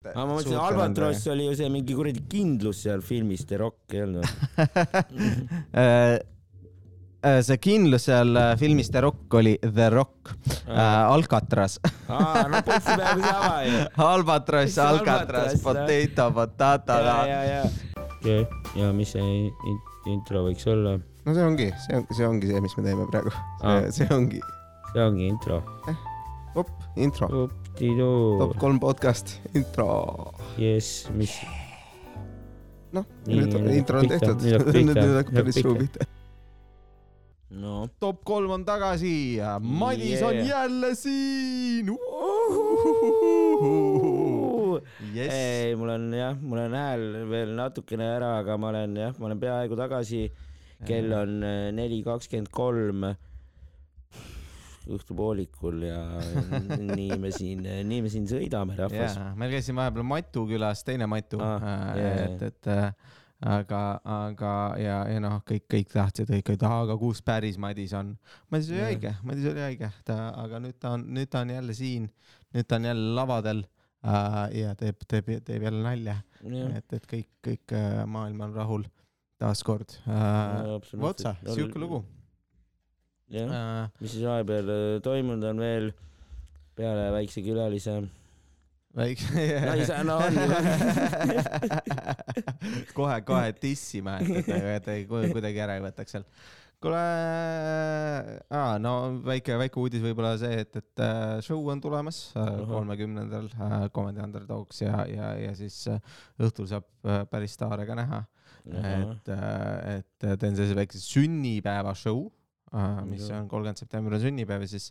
aga ma mõtlesin, Albatross oli ju see mingi kuradi kindlus seal filmis, The Rock ei olnud? Äh, äh, see kindlus seal äh, filmis The Rock oli The Rock äh,, Alcatraz. aa, no põhimõtteliselt peaaegu sama ju. Albatross, Alcatraz, potato, potato. ja, ja, ja. okei, ja mis see in- intro võiks olla? no see ongi, see on, see ongi see, mis me teeme praegu. See ongi, see ongi intro. op, intro. Top, kolm podcast, intro. jess, mis, noh, nüüd nüüd intro on tehtud. nüüd hakkab päris suu pihta. no top kolm on tagasi ja Madis on Yeah. jälle siin. Yes. ei, mul on jah, mul on hääl veel natukene ära, aga ma olen jah, ma olen peaaegu tagasi. kell on neli kakskümmend kolm õhtupoolikul ja nii me siin, nii me siin sõidame, rahvas. jaa, meil käis siin vahepeal Matu külas, teine Matu Ah, ah,, jaa, et, et äh, aga, aga ja, ja noh, kõik, kõik tahtsid, kõik olid, aga kus päris Madis on. Madis oli haige, Madis oli haige, ta, aga nüüd ta on, nüüd ta on jälle siin, nüüd ta on jälle lavadel äh, ja teeb, teeb, teeb jälle nalja, et, et kõik, kõik äh, maailm on rahul taaskord äh,. Votsa, siuke lugu. jah, Äh, mis siis vahepeal äh, toimunud on veel peale väikse külalise? väikse saa, no on ju. kohe, kohe dissima, et, ku- kuidagi ära ei võtaks seal. kuule, no väike, väike uudis võib-olla see, et, et äh, show on tulemas kolmekümnendal äh, Comedy Underdogs ja, ja, ja siis äh, õhtul saab äh, päris staare ka näha. et, et teen sellise väikse sünnipäeva show, mis on kolmkümmend september on sünnipäev ja siis,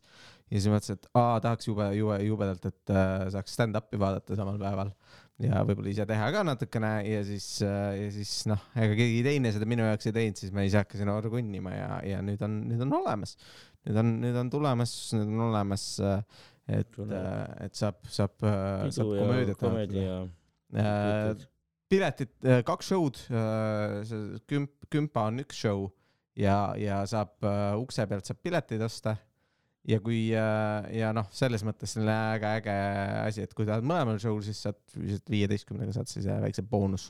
ja siis mõtlesin, et aa, tahaks jube, jube, jubedalt, et äh, saaks stand-up'i vaadata samal päeval ja võib-olla ise teha ka natukene ja siis, ja siis noh, ega keegi teine seda minu jaoks ei teinud, siis ma ise hakkasin orgunnima ja, ja nüüd on, nüüd on olemas. nüüd on, nüüd on tulemas, nüüd on olemas, et Tule., et saab, saab, saab komöödiat komöödia ja Äh, piletid, kaks show'd, see kümp, kümpa on üks show ja, ja saab äh, ukse pealt saab pileteid osta. ja kui äh, ja noh, selles mõttes selline äge, äge asi, et kui tahad mõlemal show'l, siis saad lihtsalt viieteistkümnega saad siis äh, väikse boonus,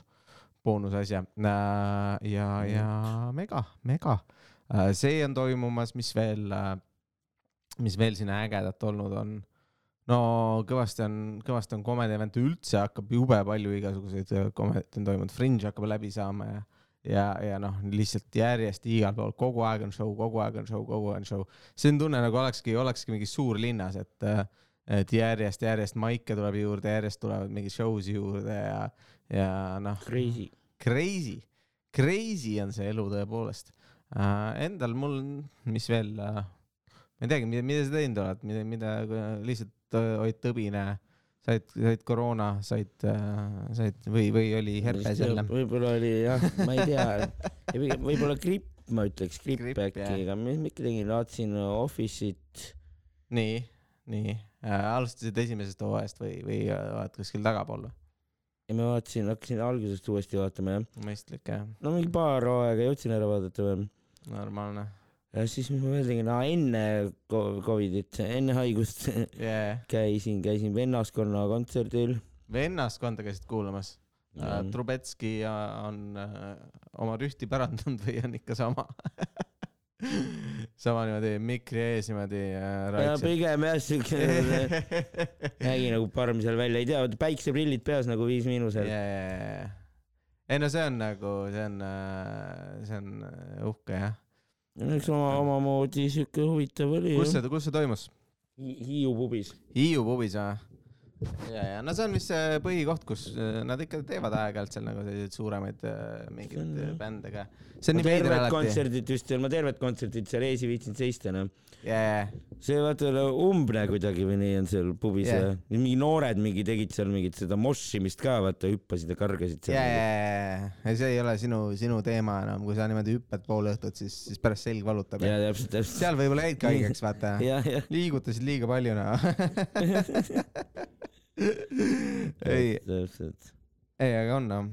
boonusasja ja, ja mega, mega. see on toimumas, mis veel, mis veel siin ägedat olnud on no kõvasti on, kõvasti on comedy event'e üldse hakkab jube palju igasuguseid comedy't on toimunud, Fringe hakkab läbi saama ja, ja, ja noh, lihtsalt järjest igal pool, kogu aeg on show, kogu aeg on show, kogu aeg on show. see on tunne nagu olekski, olekski mingis suurlinnas, et, et järjest, järjest maike tuleb juurde, järjest tulevad mingeid show'si juurde ja, ja noh, crazy. crazy, crazy on see elu tõepoolest uh,. Endal mul, mis veel uh,, ma ei teagi, mida, mida sa teinud oled, mida, mida lihtsalt äh, olid tõbine, said, said koroona, said uh,, said või, või oli herpes jälle? võib-olla oli jah, ma ei tea, võib-olla gripp, ma ütleks, gripp, Gripp, äkki, aga mis ma ikka tegin, vaatasin Office'it. nii, nii uh,, alustasid esimesest hooajast või, või äh, oled kuskil tagapool või? ja ma vaatasin, hakkasin algusest uuesti vaatama jah. mõistlik jah, no mingi paar hooaega jõudsin ära vaadata veel. normaalne ja siis, ma veel tegin, enne Covidit, enne haigust yeah.. käisin, käisin vennaskonna kontserdil. vennaskonda käisid kuulamas uh,? Trubetski on uh, oma rühti pärandanud või on ikka sama sama niimoodi mikri ees niimoodi uh, ja pigem jah, siuke nägi nagu parm seal välja, ei tea, päikseprillid peas nagu Viis Miinusel yeah.. ei no see on nagu, see on, see on äh, uhke jah. Eks oma, omamoodi siuke huvitav oli kus see, kus see toimus? Hiiu pubis. Hiiu pubis või? ja, ja no see on vist see põhikoht, kus äh, nad ikka teevad aeg-ajalt seal nagu selliseid suuremaid äh, mingeid bände ka. see on ma nii veider alati. kontserdit just, ma tervet kontserdit seal ees ei viitsinud seista noh. jaa, see vaata umbne kuidagi või nii on seal pubis yeah. ja mingi noored mingi tegid seal mingit seda moshimist ka vaata, hüppasid ja kargasid seal. jaa, jaa, see ei ole sinu, sinu teema enam, kui sa niimoodi hüppad pool õhtut, siis, siis pärast selg valutab. ja täpselt, täpselt. seal võib-olla jäid ka haigeks, vaata. liigutasid liiga palju, noh. ei, täpselt. ei, aga on noh,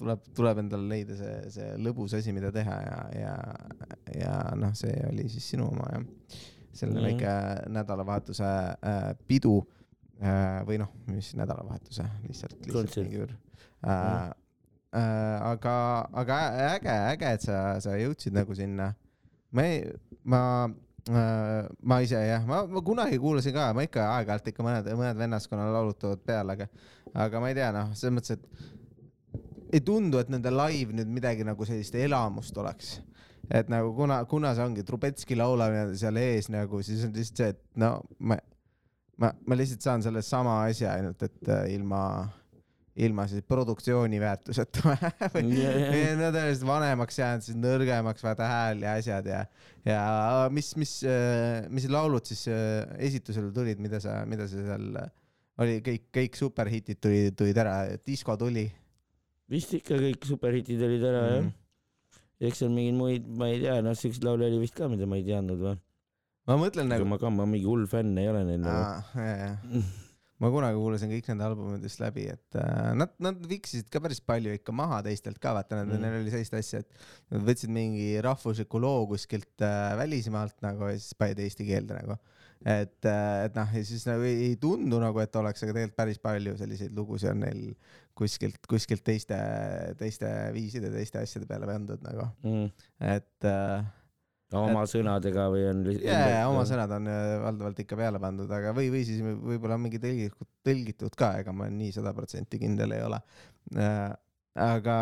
tuleb, tuleb endale leida see, see lõbus asi, mida teha ja, ja, ja noh, see oli siis sinu oma jah. Selline Mhm. väike nädalavahetuse äh, pidu äh, või noh, mis nädalavahetuse lihtsalt, lihtsalt mingi ür- äh,. Äh, aga, aga äge, äge, et sa, sa jõudsid nagu sinna. ma ei, ma äh, ma ise jah, ma, ma kunagi kuulasin ka, ma ikka aeg-ajalt ikka mõned, mõned vennaskonna laulud tulevad peale, aga, aga ma ei tea, noh, selles mõttes, et ei tundu, et nende live nüüd midagi nagu sellist elamust oleks. Et nagu kuna, kuna see ongi Trubetski laulamine seal ees nagu, siis on lihtsalt see, et no ma, ma, ma lihtsalt saan selle sama asja ainult, et äh, ilma, ilma siis produktsiooni väärtuseta jah. või no tõenäoliselt vanemaks jäänud, siis nõrgemaks vaata hääl ja asjad ja, ja mis, mis, mis laulud siis äh, esitusele tulid, mida sa, mida sa seal äh, oli kõik, kõik superhitid tulid, tulid ära, disko tuli vist ikka kõik superhitid olid ära Mhm. jah. Eks seal mingeid muid, ma ei tea, noh, siukseid laule oli vist ka, mida ma ei teadnud või. ma mõtlen nagu, ma ka, ma mingi hull fänn ei ole neil nagu. ma kunagi kuulasin kõik nende albumidest läbi, et äh, nad, nad viksisid ka päris palju ikka maha teistelt ka, vaata nad mm., neil oli sellist asja, et nad võtsid mingi rahvusliku loo kuskilt äh, välismaalt nagu ja siis panid eesti keelde nagu. Et äh,, et noh, ja siis nagu ei, ei tundu nagu, et oleks, aga tegelikult päris palju selliseid lugusid on neil kuskilt, kuskilt teiste, teiste viiside, teiste asjade peale pandud nagu, Mm. et äh, oma sõnadega või on lihtsalt. ja, ja oma sõnad on äh, valdavalt ikka peale pandud, aga või, või siis võib-olla on mingi tõlgitud, tõlgitud ka, ega ma nii sada protsenti kindel ei ole. aga,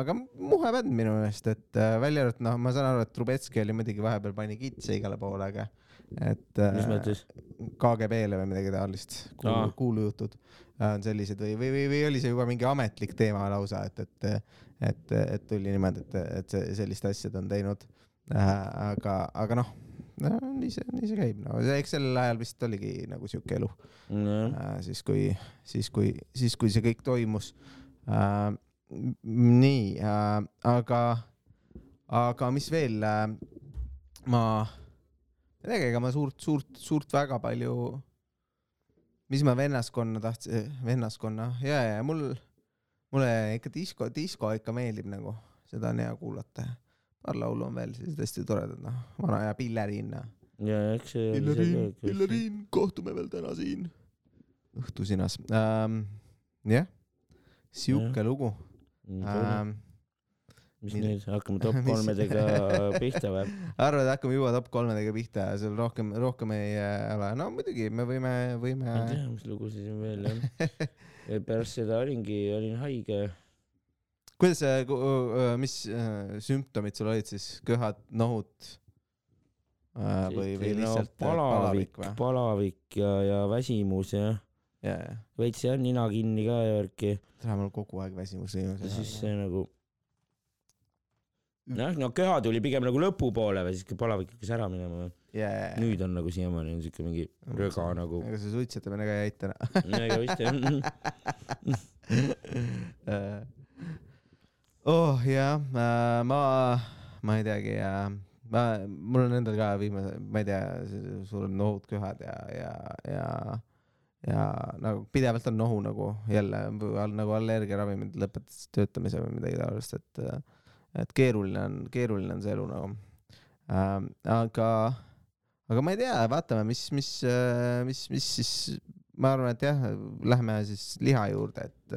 aga muhe bänd minu meelest, et äh, välja arvatud, noh, ma saan aru, et Trubetski oli muidugi vahepeal pani kitse igale poole, aga et mis äh, mõttes? KGB-le või midagi taolist kuulu,, kuulujutud äh, on sellised või, või, või, või oli see juba mingi ametlik teema lausa, et, et, et, et tuli niimoodi, et, et see sellist asja ta on teinud. Äh,. aga, aga noh no,, nii see, nii see käib, no eks sellel ajal vist oligi nagu siuke elu. Äh,, siis kui, siis kui, siis kui see kõik toimus. Nii aga, aga mis veel ma, teagi, ega ma suurt, suurt, suurt väga palju, mis ma vennaskonna tahtsin, vennaskonna ja, ja mul, mulle ikka disko, disko ikka meeldib nagu, seda on hea kuulata. paar laulu on veel sellised hästi toredad, noh, vana hea Pilleriin, noh. ja eks see. Pilleriin, Pilleriin, kohtume veel täna siin. õhtusinas ähm,. jah, sihuke lugu ähm,. Mis mis- nüüd, hakkame top mis- kolmedega pihta või? arvad, hakkame juba top kolmedega pihta seal rohkem, rohkem ei äh, ole, no muidugi me võime, võime ma ei tea, mis lugusid siin veel jah. pärast seda olingi, olin haige. kuidas mis äh, sümptomid sul olid siis, köhad, nohud äh, või, või lihtsalt äh, palavik, või? palavik ja, ja väsimus ja ja, ja, veits jah, nina kinni ka ja värki. täna mul kogu aeg väsimus ja siis viimasel see nagu. jah, no köha tuli pigem nagu lõpupoole või siis palavik hakkas ära minema. ja. nüüd on nagu siiamaani on siuke mingi röga nagu. ega see suitsetamine ka ei aita noh ega vist jah. Äh, oh jah, ma, ma ei teagi ja ma, mul on endal ka viimase, ma ei tea, sul on nohud, köhad ja, ja, ja, ja nagu pidevalt on nohu nagu jälle nagu allergiaravimid lõpetas töötamise või midagi taolist, et, et keeruline on, keeruline on see elu nagu ähm,. aga, aga ma ei tea, vaatame, mis, mis, mis, mis siis ma arvan, et jah, lähme siis liha juurde, et,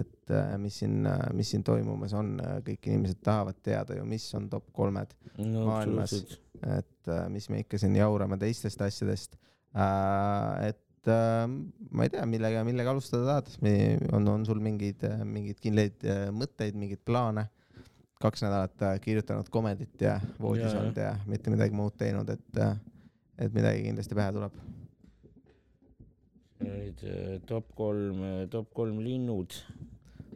et äh, mis siin, mis siin toimumas on, kõik inimesed tahavad teada ju, mis on top kolmed, no Maailmas. et äh, mis me ikka siin jaurame teistest asjadest äh,. et äh, ma ei tea, millega, millega alustada tahad, on, on sul mingeid, mingeid kindlaid äh, mõtteid, mingeid plaane? Kaks nädalat äh, kirjutanud komedit ja voodis olnud ja mitte midagi muud teinud, et, et midagi kindlasti pähe tuleb. olid äh, top kolm, top kolm linnud.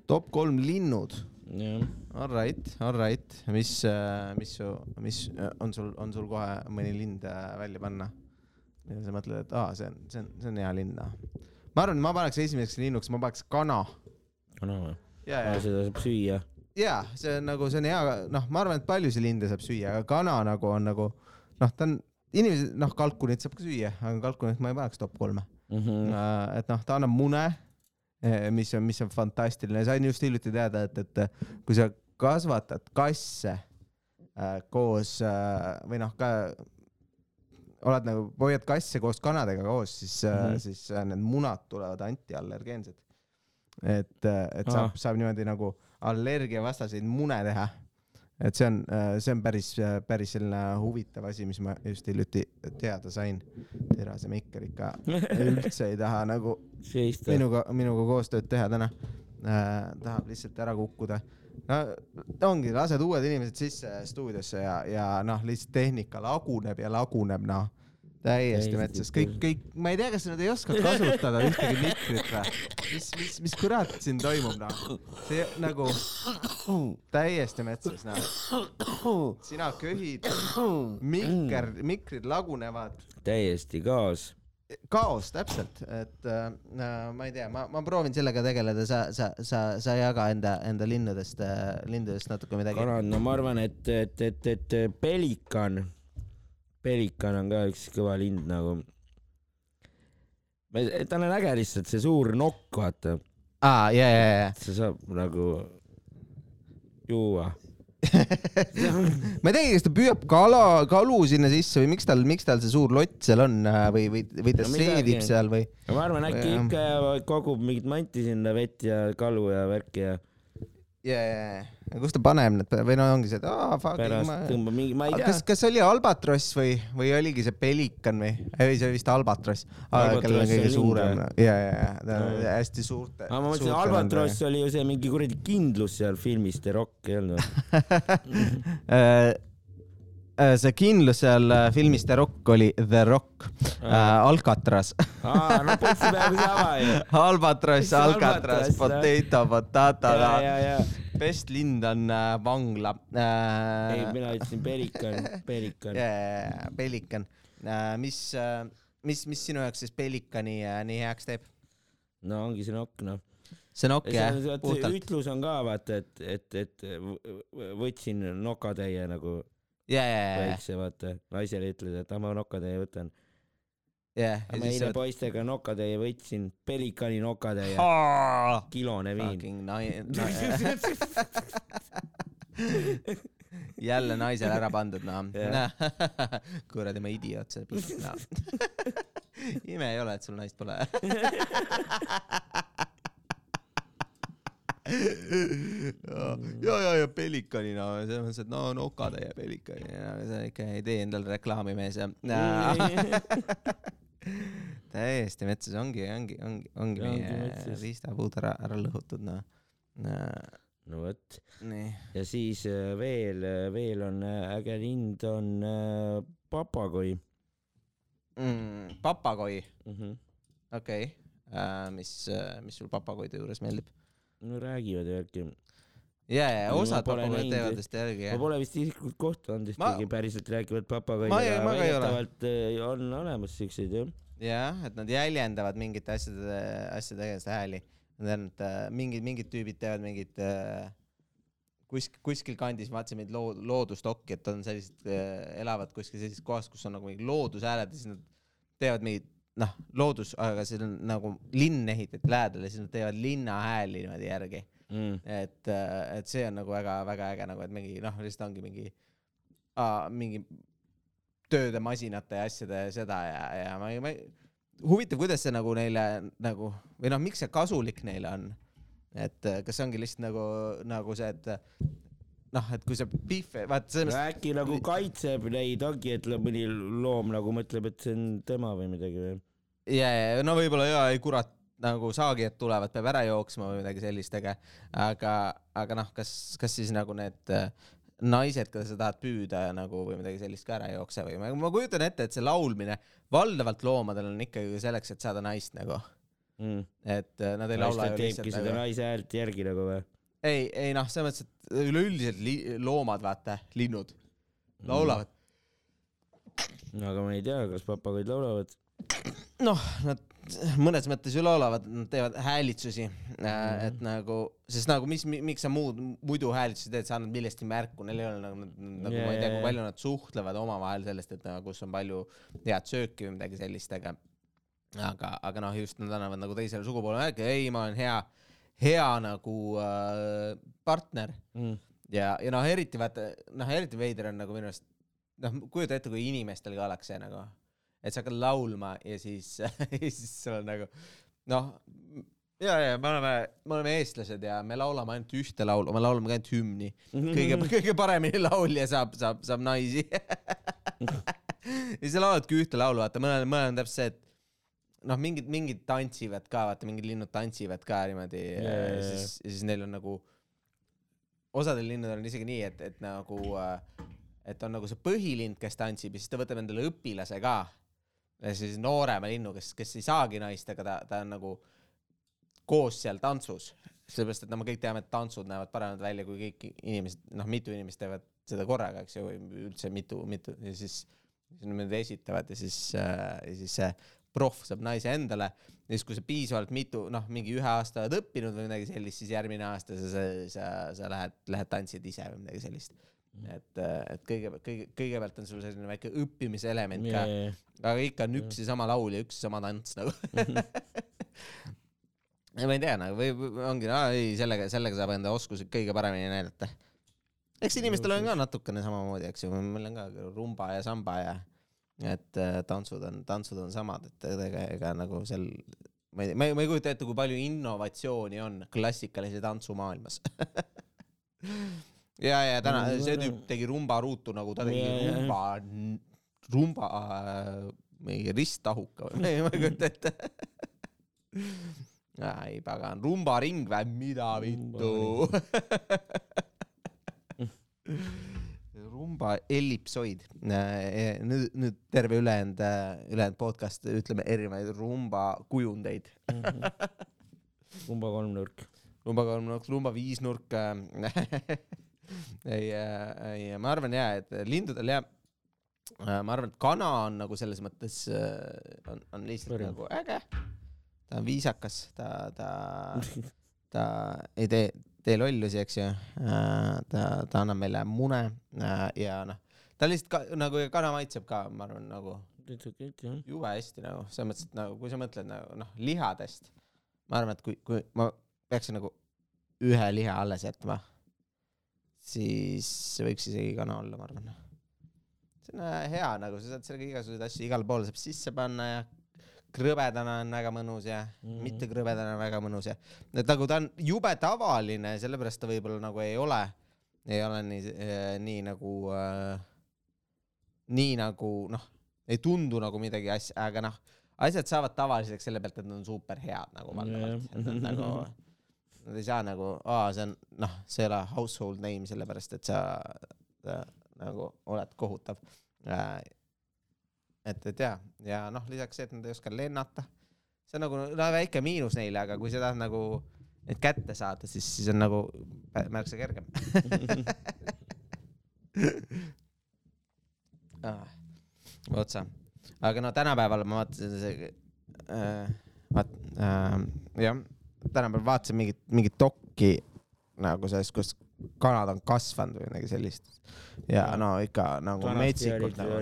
top kolm linnud jah, Alright, alright, mis, mis mis äh, on sul, on sul kohe mõni lind äh, välja panna? ja sa mõtled, et aa, see on, see on, see on hea linn. ma arvan, ma paneks esimeseks linnuks, ma paneks kana. kana või? ja, ja, seda saab süüa. Ja see on nagu, see on hea, noh, ma arvan, et paljusid linde saab süüa, aga kana nagu on nagu noh, ta on, inimesed, noh, kalkunit saab ka süüa, aga kalkunit ma ei paneks top kolme. Mhm. Äh, et noh, ta annab mune, mis on, mis on fantastiline, sain just hiljuti teada, et, et kui sa kasvatad kasse äh, koos äh, või noh, ka oled nagu, hoiad kasse koos kanadega koos, siis mm. -hmm. siis äh, need munad tulevad antiallergeensed. et, et saab ah., saab niimoodi nagu allergiavastaseid mune teha. et see on, see on päris, päris selline huvitav asi, mis ma just hiljuti teada sain. Terase Meiker ikka üldse ei taha nagu seista. minuga, minuga koostööd teha täna äh,. tahab lihtsalt ära kukkuda. no ongi, lased uued inimesed sisse stuudiosse ja, ja noh, lihtsalt tehnika laguneb ja laguneb, noh. Täiesti metsas, kõik, kõik, ma ei tea, kas nad ei oska kasutada ühtegi mikrit või? mis, mis, mis kurat siin toimub, noh. see nagu täiesti metsas, noh. sina köhid, mikker, mikrid lagunevad täiesti kaos. kaos täpselt, et äh, ma ei tea, ma, ma proovin sellega tegeleda, sa, sa, sa, sa jaga enda, enda linnudest äh,, lindudest natuke midagi. kanad, no ma arvan, et, et, et, et pelikan, pelikan on ka üks kõva lind nagu. tal on äge lihtsalt see suur nokk, vaata, aa, ja, ja, ja, see saab nagu juua. ma ei teagi, kas ta püüab kala, kalu sinna sisse või miks tal, miks tal see suur lott seal on äh, või, või, või ta No seedib seal või? ma arvan, äkki ikka kogub mingit manti sinna, vett ja kalu ja värki ja ja, ja, ja, kus ta paneb need või no ongi see, et aa, fuck, pärast ma tõmbab mingi, ma ei tea kas, kas oli albatross või, või oligi see pelikan või? ei, see vist albatross, kellel on kõige suurem või?. ja, ja, ja, ta on hästi suurte. aga ma mõtlesin, Albatross oli ju see mingi kuradi kindlus seal filmis The Rock ei olnud. see kindlus seal äh, filmis The Rock oli The Rock äh,, Alcatraz. aa, no putsi peaaegu sama ju. Albatross, Alcatraz, potato, ja, best lind on äh, vangla ei, äh,. mina ütlesin pelikan, pelikan. Yeah, pelikan äh,, mis äh,, mis, mis sinu jaoks siis pelikani äh, nii heaks teeb? no ongi see nokk, noh. see nokk jah puhtalt. ütlus on ka vaata, et, et, et võtsin nokatäie nagu ja, väikse, vaata. naisele ütled, et ah ma nokatäie võtan. ja, aga ma eile poistega nokatäie võtsin, pelikani nokatäie, ja. kilone viin. Jälle naisele ära pandud, noh Jah.. kuradi ma idioot, see pilt, noh. ime ei ole, et sul naist pole. ja, ja, ja pelikani, no selles mõttes, et no nokatäie pelikani, sa ikka ei tee endale reklaami, mees ja. täiesti metsas ongi, ongi, ongi, ongi meie riistapuud ära, ära lõhutud, noh. no vot. nii. ja siis äh, veel, veel on äh, äge lind on äh, papagoi mm,. papagoi, mm. -hmm. okei okay. uh,. mis, mis sul papagoide juures meeldib? No räägivad ju äkki. ja, ja ma osad papagoid teevad vist järgi, ma jah. pole vist isiklikult kohtunud Ma- ühtegi päriselt rääkivat papagoid, Ma aga ma väidetavalt äh, on olemas siukseid jah. jah, et nad jäljendavad mingite asjade, asjade tegemise hääli. ma tean, et äh, mingid, mingid tüübid teevad mingit äh, kuskil, kuskil kandis, vaatasin mingit loo-, loodustokki, et on sellised äh,, elavad kuskil sellises kohas, kus on nagu mingi loodushääled ja siis nad teevad mingit noh, loodus, aga see on nagu linn ehitati lähedale, siis nad teevad linnahääli niimoodi järgi mm.. et, et see on nagu väga-väga äge nagu, et mingi noh, lihtsalt ongi mingi, mingi tööde masinate ja asjade ja seda ja, ja ma ei, ma ei, huvitav, kuidas see nagu neile nagu või noh, miks see kasulik neile on? et äh, kas see ongi lihtsalt nagu, nagu see, et noh, et kui see pihv, vaata selles mõttes, äkki nagu kaitseb neid ongi, et mõni loom nagu mõtleb, et see on tema või midagi või? ja, ja no võib-olla jaa, ei kurat, nagu saagijad tulevad, peab ära jooksma või midagi sellist, aga, aga, aga noh, kas, kas siis nagu need äh, naised, keda sa tahad püüda ja nagu või midagi sellist ka ära ei jookse või ma, ma kujutan ette, et see laulmine valdavalt loomadel on ikkagi selleks, et saada naist nagu, mm.. et äh, nad ei laula ju teebki seda nagu naise häält järgi nagu või? ei, ei noh, selles mõttes, et üleüldiselt li, loomad, vaata, linnud laulavad. no aga ma ei tea, kas papagoid laulavad. noh, nad mõnes mõttes ju laulavad, nad teevad häälitsusi mm, et nagu, sest nagu mis, miks sa muud, muidu häälitsusi teed, sa annad millestki märku, neil ei ole nagu, nagu Jaa, ma ei tea, kui palju nad suhtlevad omavahel sellest, et nagu, kus on palju head sööki või midagi sellist, aga aga, aga noh, just nad annavad nagu teisele sugupoole märku, ei, ma olen hea, hea nagu äh, partner. Mm. ja, ja noh, eriti vaata, noh, eriti veider on nagu minu arust, noh, kujuta ette, kui inimestel ka oleks see nagu, et sa hakkad laulma ja siis ja siis sul on nagu noh, ja, ja me oleme, me oleme eestlased ja me laulame ainult ühte laulu, me laulame ka ainult hümni. kõige, kõige paremini laulja saab, saab, saab naisi ja sa lauladki ühte laulu, vaata, mõnel, mõnel on täpselt see, et noh, mingid, mingid tantsivad ka, vaata, mingid linnud tantsivad ka niimoodi ja, ja, siis, ja siis neil on nagu, osadel linnudel on isegi nii, et, et nagu, et on nagu see põhilind, kes tantsib ja siis ta võtab endale õpilase ka. Siis noorema linnu, kes, kes ei saagi naist, aga ta, ta on nagu koos seal tantsus. sellepärast, et no me kõik teame, et tantsud näevad paremad välja, kui kõik inimesed, noh, mitu inimest teevad seda korraga, eks ju, või üldse mitu, mitu ja siis siis nad esitavad ja siis äh,, ja siis see proff saab naise endale ja siis, kui sa piisavalt mitu, noh, mingi ühe aasta oled õppinud või midagi sellist, siis järgmine aasta sa, sa, sa, sa lähed, lähed tantsid ise või midagi sellist. Et, et kõigepealt, kõige, kõigepealt on sul selline väike õppimise element ka. Yeah., aga ikka on üks ja sama laul ja üks sama tants nagu. Ja ma ei tea nagu või, või ongi, ei sellega, sellega saab enda oskusi kõige paremini näidata. eks inimestel on ka natukene samamoodi, eks ju, meil on ka rumba ja samba ja et äh, tantsud on, tantsud on samad, et ega, ega nagu seal ma ei, ma ei, ma ei kujuta ette, kui palju innovatsiooni on klassikalise tantsu maailmas ja, ja täna see tüüp tegi rumba ruutu nagu ta tegi ja, rumba, rumba äh, mingi risttahuka või ma ei kujuta ette ei pagan, rumba ring või, mida vittu rumba ellipsoid. Äh, nüüd, nüüd terve ülejäänud, äh, ülejäänud podcast ütleme erinevaid rumba kujundeid. -hmm. rumba kolmnurk. rumba kolmnurk, rumba viisnurk ei, äh, ei, ma arvan ja, et lindudel jah, ma arvan, et kana on nagu selles mõttes on, on lihtsalt Võrim. nagu äge. ta on viisakas, ta, ta, ta ei tee tee lollusi, eks ju. Äh, ta, ta annab meile mune äh, ja noh, ta lihtsalt ka, nagu kana maitseb ka, ma arvan, nagu jube hästi nagu selles mõttes, et nagu kui sa mõtled nagu noh, lihadest, ma arvan, et kui, kui ma peaksin nagu ühe liha alles jätma, siis võiks isegi kana olla, ma arvan. see on äh, hea nagu, sa saad sellega igasuguseid asju igale poole saab sisse panna ja krõbedana on väga mõnus ja mm -hmm. mitte krõbedana on väga mõnus ja et nagu ta on jube tavaline, sellepärast ta võib-olla nagu ei ole, ei ole nii äh,, nii nagu äh,, nii nagu noh, ei tundu nagu midagi asja, aga noh, asjad saavad tavaliseks selle pealt, et nad on super head nagu valdavalt mm, -hmm. nagu nad ei saa nagu, aa, see on noh, see ei ole household name sellepärast, et sa, sa nagu oled kohutav. Äh, et, et ja, ja noh, lisaks see, et nad ei oska lennata, see on nagu no, väike miinus neile, aga kui sa tahad nagu neid kätte saada, siis, siis on nagu märksa kergem. Ah, otsa, aga no tänapäeval ma vaatasin see äh,, vaat- äh,, jah, tänapäeval vaatasin mingit, mingit dokki nagu sellest, kus kanad on kasvanud või midagi sellist. ja no ikka nagu metsikult nagu.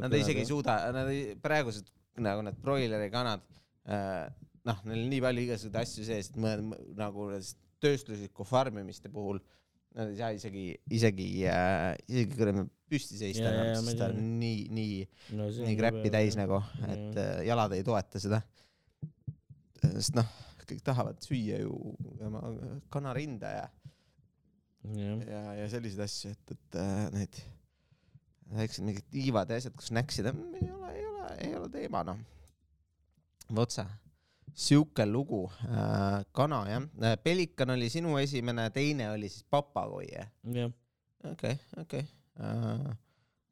Nad isegi ei suuda, nad ei, praegused nagu need broileri kanad äh,, noh, neil on nii palju igasuguseid asju sees, et nagu tööstusliku farmimiste puhul nad ei saa isegi, isegi äh,, isegi kuradi püsti seista enam, sest ta on nii, nii no,, nii kräppi täis nagu, et äh, jalad ei toeta seda. sest noh, kõik tahavad süüa ju oma kanarinda ja ja, ja, ja selliseid asju, et, et äh, need väiksed mingid tiivad ja asjad, kus näksida, ei ole, ei ole, ei ole teema noh. otsa, sihuke lugu äh,, kana jah äh,, pelikan oli sinu esimene, teine oli siis papagoi jah? jah. okei, okei. on äh,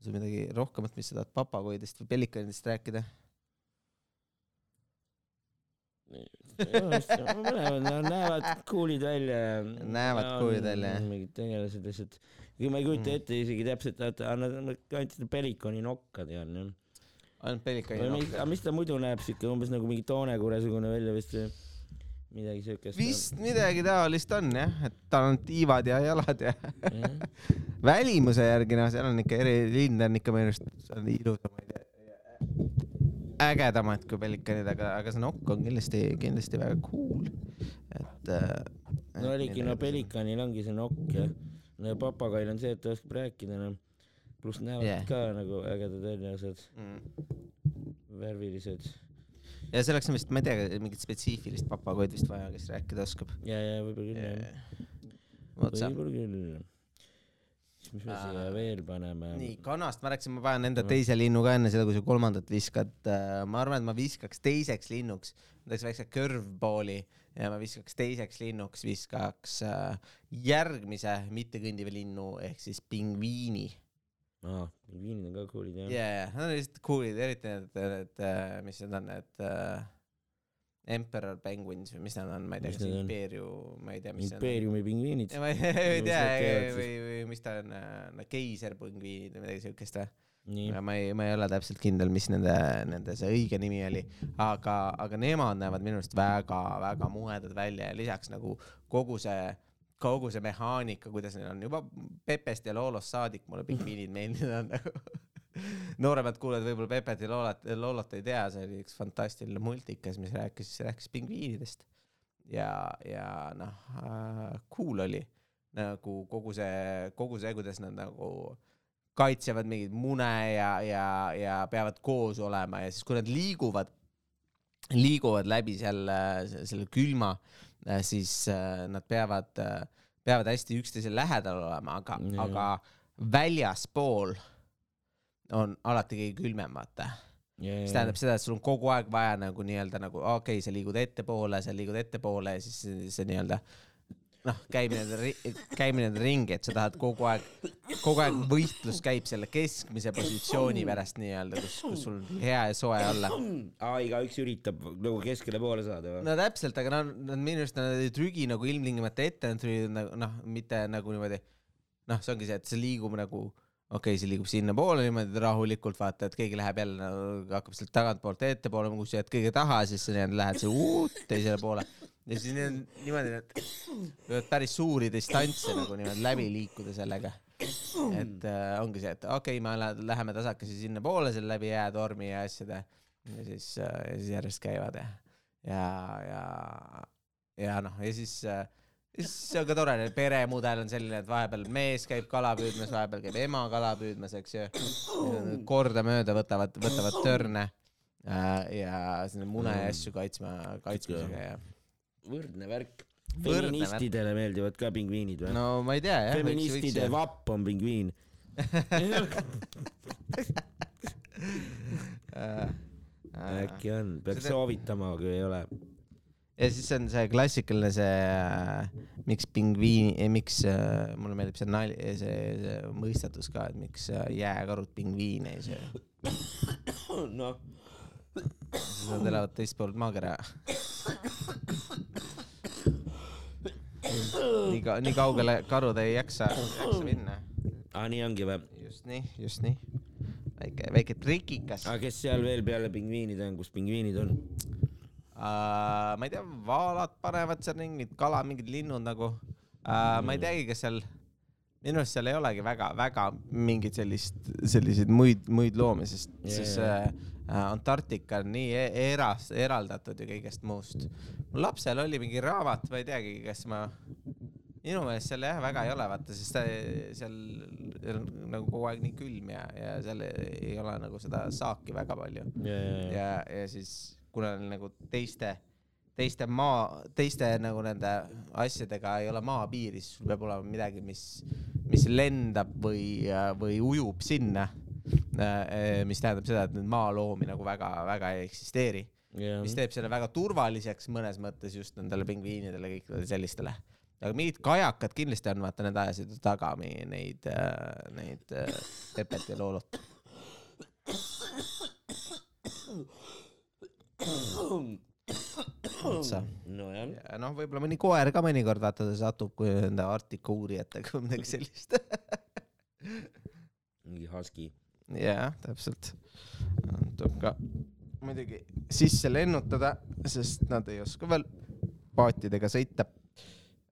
sul midagi rohkemat, mis sa tahad papagoidest või pelikanidest rääkida? Mõlemad näevad cool'id välja. näevad cool'id välja, jah. mingid tegelased lihtsalt, ma ei kujuta mm. ette isegi täpselt, vaata, nad andsid pelikoni nokka tean jah. ainult pelikoni nokka? aga mis ta muidu näeb siuke umbes nagu mingi toonekuresugune välja vist või? midagi siukest. vist midagi taolist on jah, et tal on tiivad ja jalad ja välimuse järgi noh, seal on ikka eri, lind on ikka minu arust ilusamaid ägedamad kui pelikanid, aga, aga see nokk on kindlasti, kindlasti väga cool, et äh,. no oligi, no pelikanil ongi see nokk ja no papagail on see, et ta oskab rääkida, noh. pluss näevad yeah. ka nagu ägedad välja, osad mm.. värvilised ja selleks on vist, ma ei tea, mingit spetsiifilist papagoid vist vaja, kes rääkida oskab. ja, ja võib-olla küll jah, võib-olla küll. siis mis me siia Aa. veel paneme? nii, kanast ma rääkisin, ma panen enda teise linnu ka enne seda, kui sa kolmandat viskad. ma arvan, et ma viskaks teiseks linnuks, ma teeks väikse curveballi ja ma viskaks teiseks linnuks, viskaks äh, järgmise mittekõndiva linnu ehk siis pingviini. aa, pingviinid on ka cool'id jah ja, ja nad on lihtsalt cool'id, eriti need, need, mis need on, need äh, Emperor penguins või mis nad on, ma ei tea, kas? Impeerium, ma ei tea, mis impeeriumi pingviinid. ma ei, tea või, või mis ta on, keiserpingviinid või midagi siukest või? ma ei, ma ei ole täpselt kindel, mis nende, nende see õige nimi oli, aga, aga nemad näevad minu arust väga-väga muhedad välja ja lisaks nagu kogu see, kogu see mehaanika, kuidas neil on juba Pepest ja Loolost saadik mulle pingviinid meeldinud on nagu. nooremad kuulajad võib-olla Pepet ja Loolat, Loolot ei tea, see oli üks fantastiline multikas, mis rääkis, rääkis pingviinidest. ja, ja noh äh,, cool oli nagu kogu see, kogu see, kuidas nad nagu kaitsevad mingeid mune ja, ja, ja peavad koos olema ja siis, kui nad liiguvad, liiguvad läbi selle, selle külma, siis äh, nad peavad, peavad hästi üksteise lähedal olema, aga Jah. aga väljaspool on alati kõige külmem, vaata mis tähendab seda, et sul on kogu aeg vaja nagu nii-öelda nagu okei okay,, sa liigud ettepoole, sa liigud ettepoole ja siis see, see nii-öelda noh, käimine, käimine ringi, et sa tahad kogu aeg, kogu aeg võistlus käib selle keskmise positsiooni pärast nii-öelda, kus, kus sul hea ja soe olla. aa, igaüks üritab nagu keskele poole saada või? no täpselt, aga nad, nad minu arust nad ei trügi nagu ilmtingimata ette, nad trügivad nagu noh, mitte nagu niimoodi, noh, see ongi see, et see liigub nagu okei okay,, see liigub sinnapoole niimoodi rahulikult, vaata, et keegi läheb jälle nagu hakkab sealt tagantpoolt ettepoole, kui sa jääd kõige taha, siis sa nii-öelda lähed see uut teisele poole ja siis nii- niimoodi nad võivad päris suuri distantse nagu niimoodi läbi liikuda sellega. et äh, ongi see, et okei okay,, me lä- läheme tasakesi sinnapoole seal läbi jäätormi ja asjade ja siis äh,, ja siis järjest käivad ja, ja, ja, ja noh, ja siis äh, see on ka tore, peremudel on selline, et vahepeal mees käib kala püüdmas, vahepeal käib ema kala püüdmas, eks ju. kordamööda võtavad, võtavad törne äh, ja sinna mune ja asju kaitsma, kaitsmisega ja. võrdne värk. Feministidele meeldivad ka pingviinid või? no ma ei tea jah. feministide vapp on pingviin. äkki on, peaks soovitama, kui ei ole. Ja siis on see klassikaline see, miks pingviin, miks äh, mulle meeldib see nali, see, see mõistatus ka, et miks äh, jääkarud pingviine ei söö. noh, nad elavad teist poolt maakera. nii ka-, nii kaugele karud ei jaksa, jaksa minna. aa nii ongi või? just nii, just nii. väike, väike trikikas aga kes seal veel peale pingviinide on, kus pingviinid on? Uh, ma ei tea, vaalad panevad seal mingid kala, mingid linnud nagu uh,. ma ei teagi, kas seal, minu arust seal ei olegi väga-väga mingit sellist, selliseid muid, muid loomi, sest yeah, jaa. uh, Antarktika on nii e eras, eraldatud ju kõigest muust. mul lapsel oli mingi raamat, ma ei teagi, kas ma, minu meelest seal jah väga ei ole, vaata, sest seal on nagu kogu aeg nii külm ja, ja seal ei ole nagu seda saaki väga palju ja, ja, ja. ja, ja siis kuna neil nagu teiste, teiste maa, teiste nagu nende asjadega ei ole maapiiri, siis sul peab olema midagi, mis, mis lendab või, või ujub sinna. mis tähendab seda, et nüüd maaloomi nagu väga-väga ei eksisteeri, ja mis teeb selle väga turvaliseks mõnes mõttes just nendele pingviinidele, kõikidele sellistele. aga mingid kajakad kindlasti on, vaata need ajasid taga neid, neid äh, Pepet ja Loolot. otsa. nojah, ja noh, võib-olla mõni koer ka mõnikord vaata ta satub kui nende Arktika uurijatega või midagi sellist. mingi husky. jah, täpselt. tuleb ka muidugi sisse lennutada, sest nad ei oska veel paatidega sõita.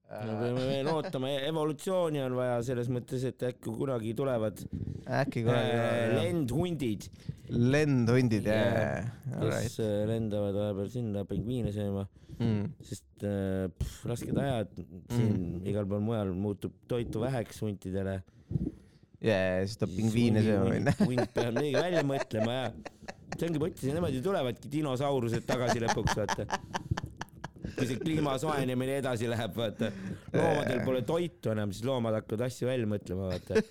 Me peame veel ootama, evolutsiooni on vaja selles mõttes, et äkki kunagi tulevad äkki äh, kunagi lendhundid, lendhundid ja Jah,, kes äh, lendavad vahepeal sinna pingviine sööma, mm.. sest äh, pff, rasked ajad siin mm. igal pool mujal muutub toitu väheks huntidele. ja, ja siis tuleb pingviine sööma minna. hunt peab midagi välja mõtlema ja see ongi mõttes ja niimoodi tulevadki dinosaurused tagasi lõpuks vaata kui see kliima soojenemine edasi läheb vaata. Loomadel pole toitu enam siis loomad hakkavad asju välja mõtlema vaata.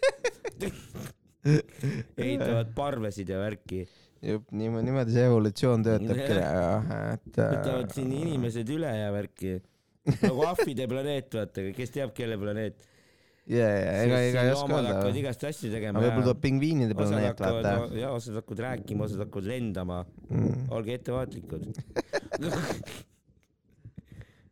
Ehitavad parvesid ja värki. Jupp niimoodi niimoodi see evolutsioon töötabki et võtavad siin inimesed üle ja värki. Nagu ahvide planeet vaata kes teab kelle planeet. Ja ja ega ega ei oska öelda. hakkavad igast asju tegema aga võib-olla tuleb pingviinide planeet vaata. ja osad hakkavad rääkima osad hakkavad lendama. Mm. olge ettevaatlikud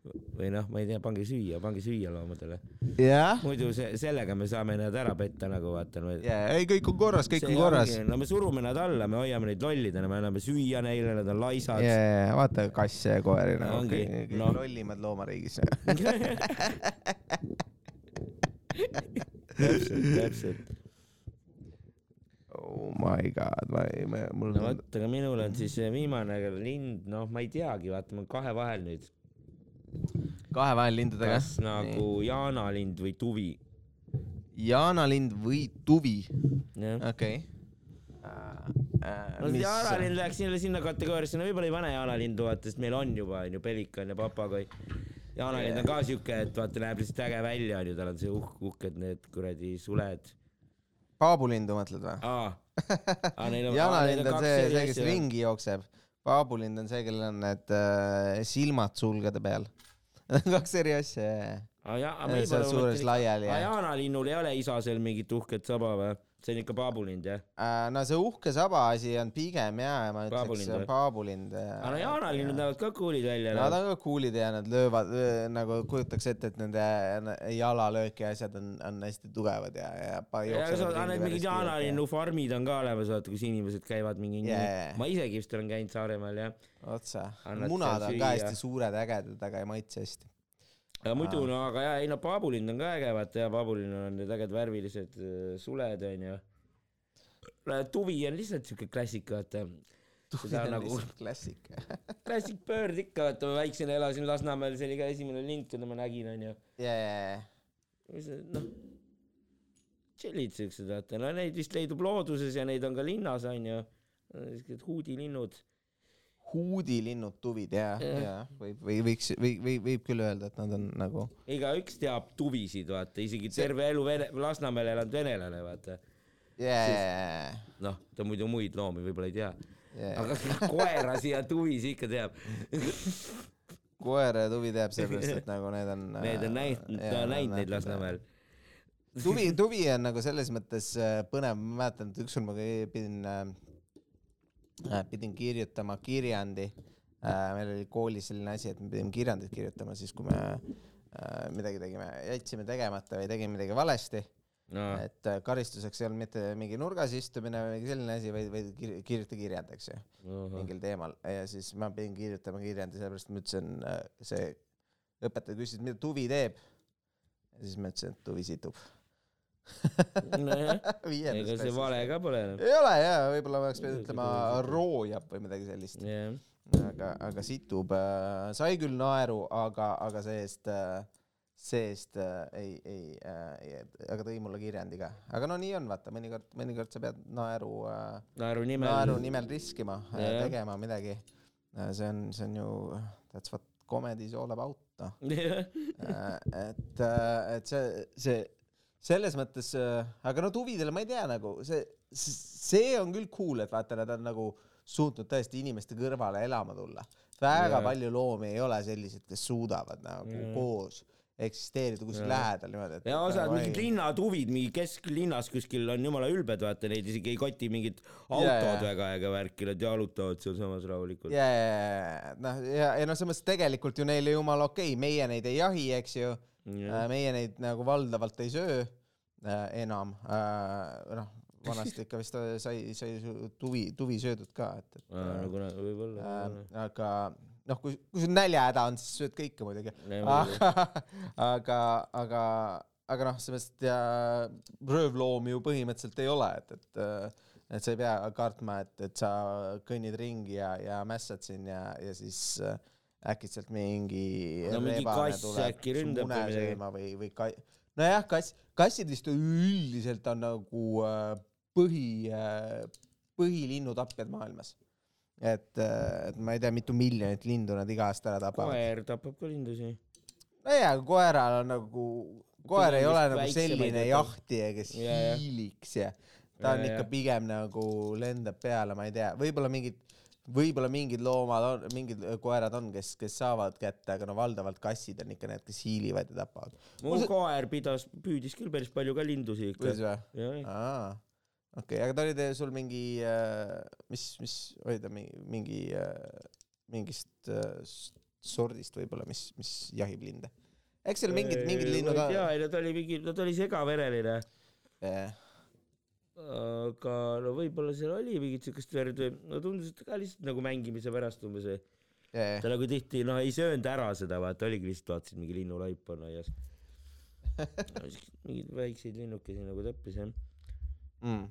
või noh ma ei tea pange süüa pange süüa loomadele. Jah. Muidu see sellega me saame nad ära petta nagu vaata no, ja ei kõik on korras kõik see on korras. no me surume nad alla me hoiame neid lollidena me anname süüa neile nad on laisad. Ja vaata kasse ja koeri nagu. Ongi, kõige kõige noh. lollimad loomariigis. Täpselt täpselt. Oh my god ma ei ma mul no vot aga minul on siis viimane lind noh ma ei teagi vaata ma olen kahe vahel nüüd kahe vahel lindudega kas nagu jaanalind või tuvi? Jaanalind või tuvi? Okei. No see jaanalind läheks sinna sinna kategooriasse. No võib-olla ei pane jaanalindu vaata sest meil on juba onju pelikan ja papagoi. Jaanalind on ka siuke et vaata näeb lihtsalt äge välja onju tal on see uhk uhked need kuradi suled. Paabulindu mõtled või? Aa. Neil on jaanalind on see see kes ringi jookseb paabulind on see kellel on need äh, silmad sulgede peal. Kaks eri asja ja, ja. aa jaa Ja seal suures laiali aa ja jaanalinnul ei ole isa seal mingit uhket saba või see on ikka paabulinde jah? Äh, no see uhke saba asi on pigem jaa ma ütleks Paabulind või? paabulind aga no jaanalinnud näevad ka cool'id välja Nad on ka cool'id ja nad löövad öö, nagu kujutaks ette, et nende jalalöök ja asjad on, on hästi tugevad ja, ja ringi need mingid jaanalinnu farmid on ka olemas vaata kus inimesed käivad mingi Jaa. ma isegi vist olen käinud Saaremaal jah. Otsa. Munad on ka hästi suured ägedad aga ei maitse hästi aga muidu no aga jaa ei no paabulind on ka äge vaata ja paabulinnul on need ägedad värvilised äh, suled onju. Tuvi on lihtsalt siuke klassika vaata. Tuvi on nagu- lihtsalt klassika klassik bird ikka vaata ma väiksena elasin Lasnamäel see oli ka esimene lind keda ma nägin onju. Noh tšellid siuksed vaata no neid vist leidub looduses ja neid on ka linnas onju. Siuksed huudilinnud huudilinnud tuvid ja ja võib või võiks või või võib küll öelda et nad on nagu igaüks teab tuvisid vaata. Isegi See- terve elu vene Lasnamäel elanud venelane vaata. Ja ja noh ta muidu muid loomi võib-olla ei tea. Ja ja aga koerasi ja tuvisi ikka teab. Koer ja tuvi teab sellepärast et nagu need on need on näinud ta on näinud neid Lasnamäel. tuvi, tuvi on nagu selles mõttes äh, põnev, ma mäletan, et ükskord ma pidin äh,, pidin kirjutama kirjandi äh,. meil oli koolis selline asi, et me pidime kirjandit kirjutama siis, kui me äh, midagi tegime, jätsime tegemata või tegime midagi valesti. no et äh, karistuseks ei olnud mitte mingi nurgas istumine või mingi selline asi, vaid, vaid kir- kirjuta kirjand, eks ju, mingil teemal ja siis ma pidin kirjutama kirjandi, sellepärast ma ütlesin, see õpetaja küsis, mida tuvi teeb. ja siis ma ütlesin, et tuvi situb. Nojah. Ega see vale ka pole enam. Ei ole jaa, võib-olla oleks pidanud ütlema roojab või midagi sellist, jah. Aga, aga situb äh,, sai küll naeru, aga, aga see-eest äh,, see-eest äh, ei, ei äh,, aga tõi mulle kirjandi ka, aga no nii on, vaata mõnikord, mõnikord sa pead naeru äh,, naeru nimel. naeru nimel riskima äh, Jah., tegema midagi. see on, see on ju, that's what comedy is all about, noh. et, et see, see selles mõttes, aga no tuvidele ma ei tea nagu see, see on küll cool, et vaata, nad on nagu suutnud tõesti inimeste kõrvale elama tulla. väga Jaa. palju loomi ei ole selliseid, kes suudavad nagu Jaa. koos eksisteerida kuskil lähedal niimoodi, ja osad mingid linnatuvid mingi kesklinnas kuskil on jumala ülbed, vaata neid isegi ei koti mingid autod jaa. väga ega värki, nad jalutavad sealsamas rahulikult. ja, ja, ja noh, ja, ja noh, mõttes tegelikult ju neile jumala okei okay., meie neid ei jahi, eks ju Äh, meie neid nagu valdavalt ei söö äh, enam äh,. noh, vanasti ikka vist sai, sai tuvi, tuvi söödud ka, et, et no kuna võib-olla äh,. aga noh, kui, kui sul näljahäda on, siis sööd kõike muidugi. aga, aga, aga noh, sellest ja röövloomi ju põhimõtteliselt ei ole, et, et et sa ei pea kartma, et, et sa kõnnid ringi ja, ja mässad siin ja, ja siis äh, äkitselt mingi No mingi kass äkki ründab või midagi. või, või ka-, nojah, kass, kassid vist üldiselt on nagu äh, põhi äh,, põhilinnutapjad maailmas. et, et ma ei tea, mitu miljonit lindu nad iga aasta ära tapavad. koer tapab ka lindusid. nojah, aga koeral on nagu, koer ei ole nagu selline jahtija, kes Ja, ja. hiiliks ja ta on Ja, ikka ja. pigem nagu lendab peale, ma ei tea, võib-olla mingid, võib-olla mingid loomad on, mingid koerad on, kes, kes saavad kätte, aga no valdavalt kassid on ikka need, kes hiilivad ja tapavad. mu koer pidas, püüdis küll päris palju ka lindusid ikka okei, aga ta oli teil sul mingi äh,, mis, mis oli ta mingi, mingi äh,, mingist äh, sordist võib-olla, mis, mis jahib linde? eks seal mingid, mingid linnud ja, on. ei no ta oli mingi, no ta oli segavereline, jah, aga no võib-olla seal oli mingit siukest verd või, no tundus, et ka lihtsalt nagu mängimise pärast umbes või. jah, ta nagu tihti noh ei söönud ära seda, vaata oligi lihtsalt vaatasid mingi linnulaip on aias. mingeid väikseid linnukesi nagu täppis jah. mm..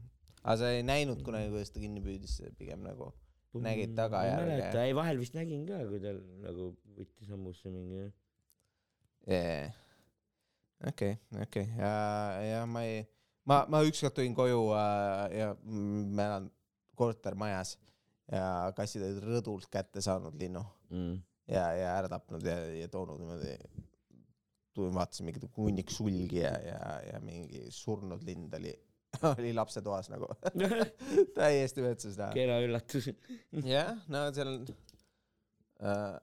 aga sa ei näinud kunagi, kuidas ta kinni püüdis, pigem nagu Nägid tagajärge? ei mäleta, ei vahel vist nägin ka, kui tal nagu võttis hammusse mingi jah. yeah.. okei, okei ja, ja ma ei, ma, ma ükskord tulin koju äh, ja ma elan kortermajas ja kassid olid rõdult kätte saanud linnu Mm. ja, ja ära tapnud ja, ja toonud niimoodi. tulin vaatasin mingit hunnik sulgi ja, ja, ja mingi surnud lind oli, oli lapsetoas nagu täiesti metsas näha. kena üllatus. jah, no seal on äh,,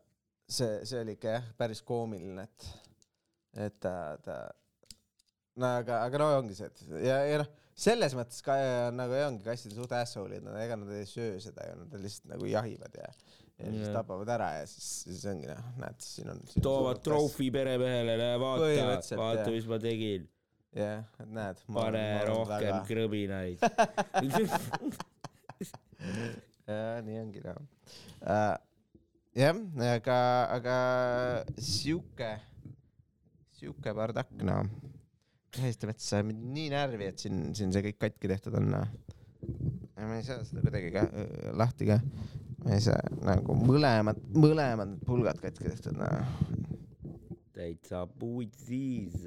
see, see oli ikka jah, päris koomiline, et, et ta, ta, no aga, aga no ongi see, et ja, ja noh, selles mõttes ka ja, nagu ei ongi kassid suht asshole'id, no ega nad ei söö seda ju, nad lihtsalt nagu jahivad ja, ja siis Jah. tapavad ära ja siis, siis ongi noh, näed, siin on. toovad troofi peremehele, näe vaata, vaata mis ma tegin, jah, et näed. pane rohkem krõbinaid. jaa, nii ongi noh uh,. jah, aga, aga sihuke, sihuke bardakk noh. Täiesti ajad mind nii närvi, et siin, siin see kõik katki tehtud on noh. ma ei saa seda kuidagi ka äh, lahti ka. ma ei saa nagu mõlemad, mõlemad pulgad katki tehtud noh. täitsa putsis.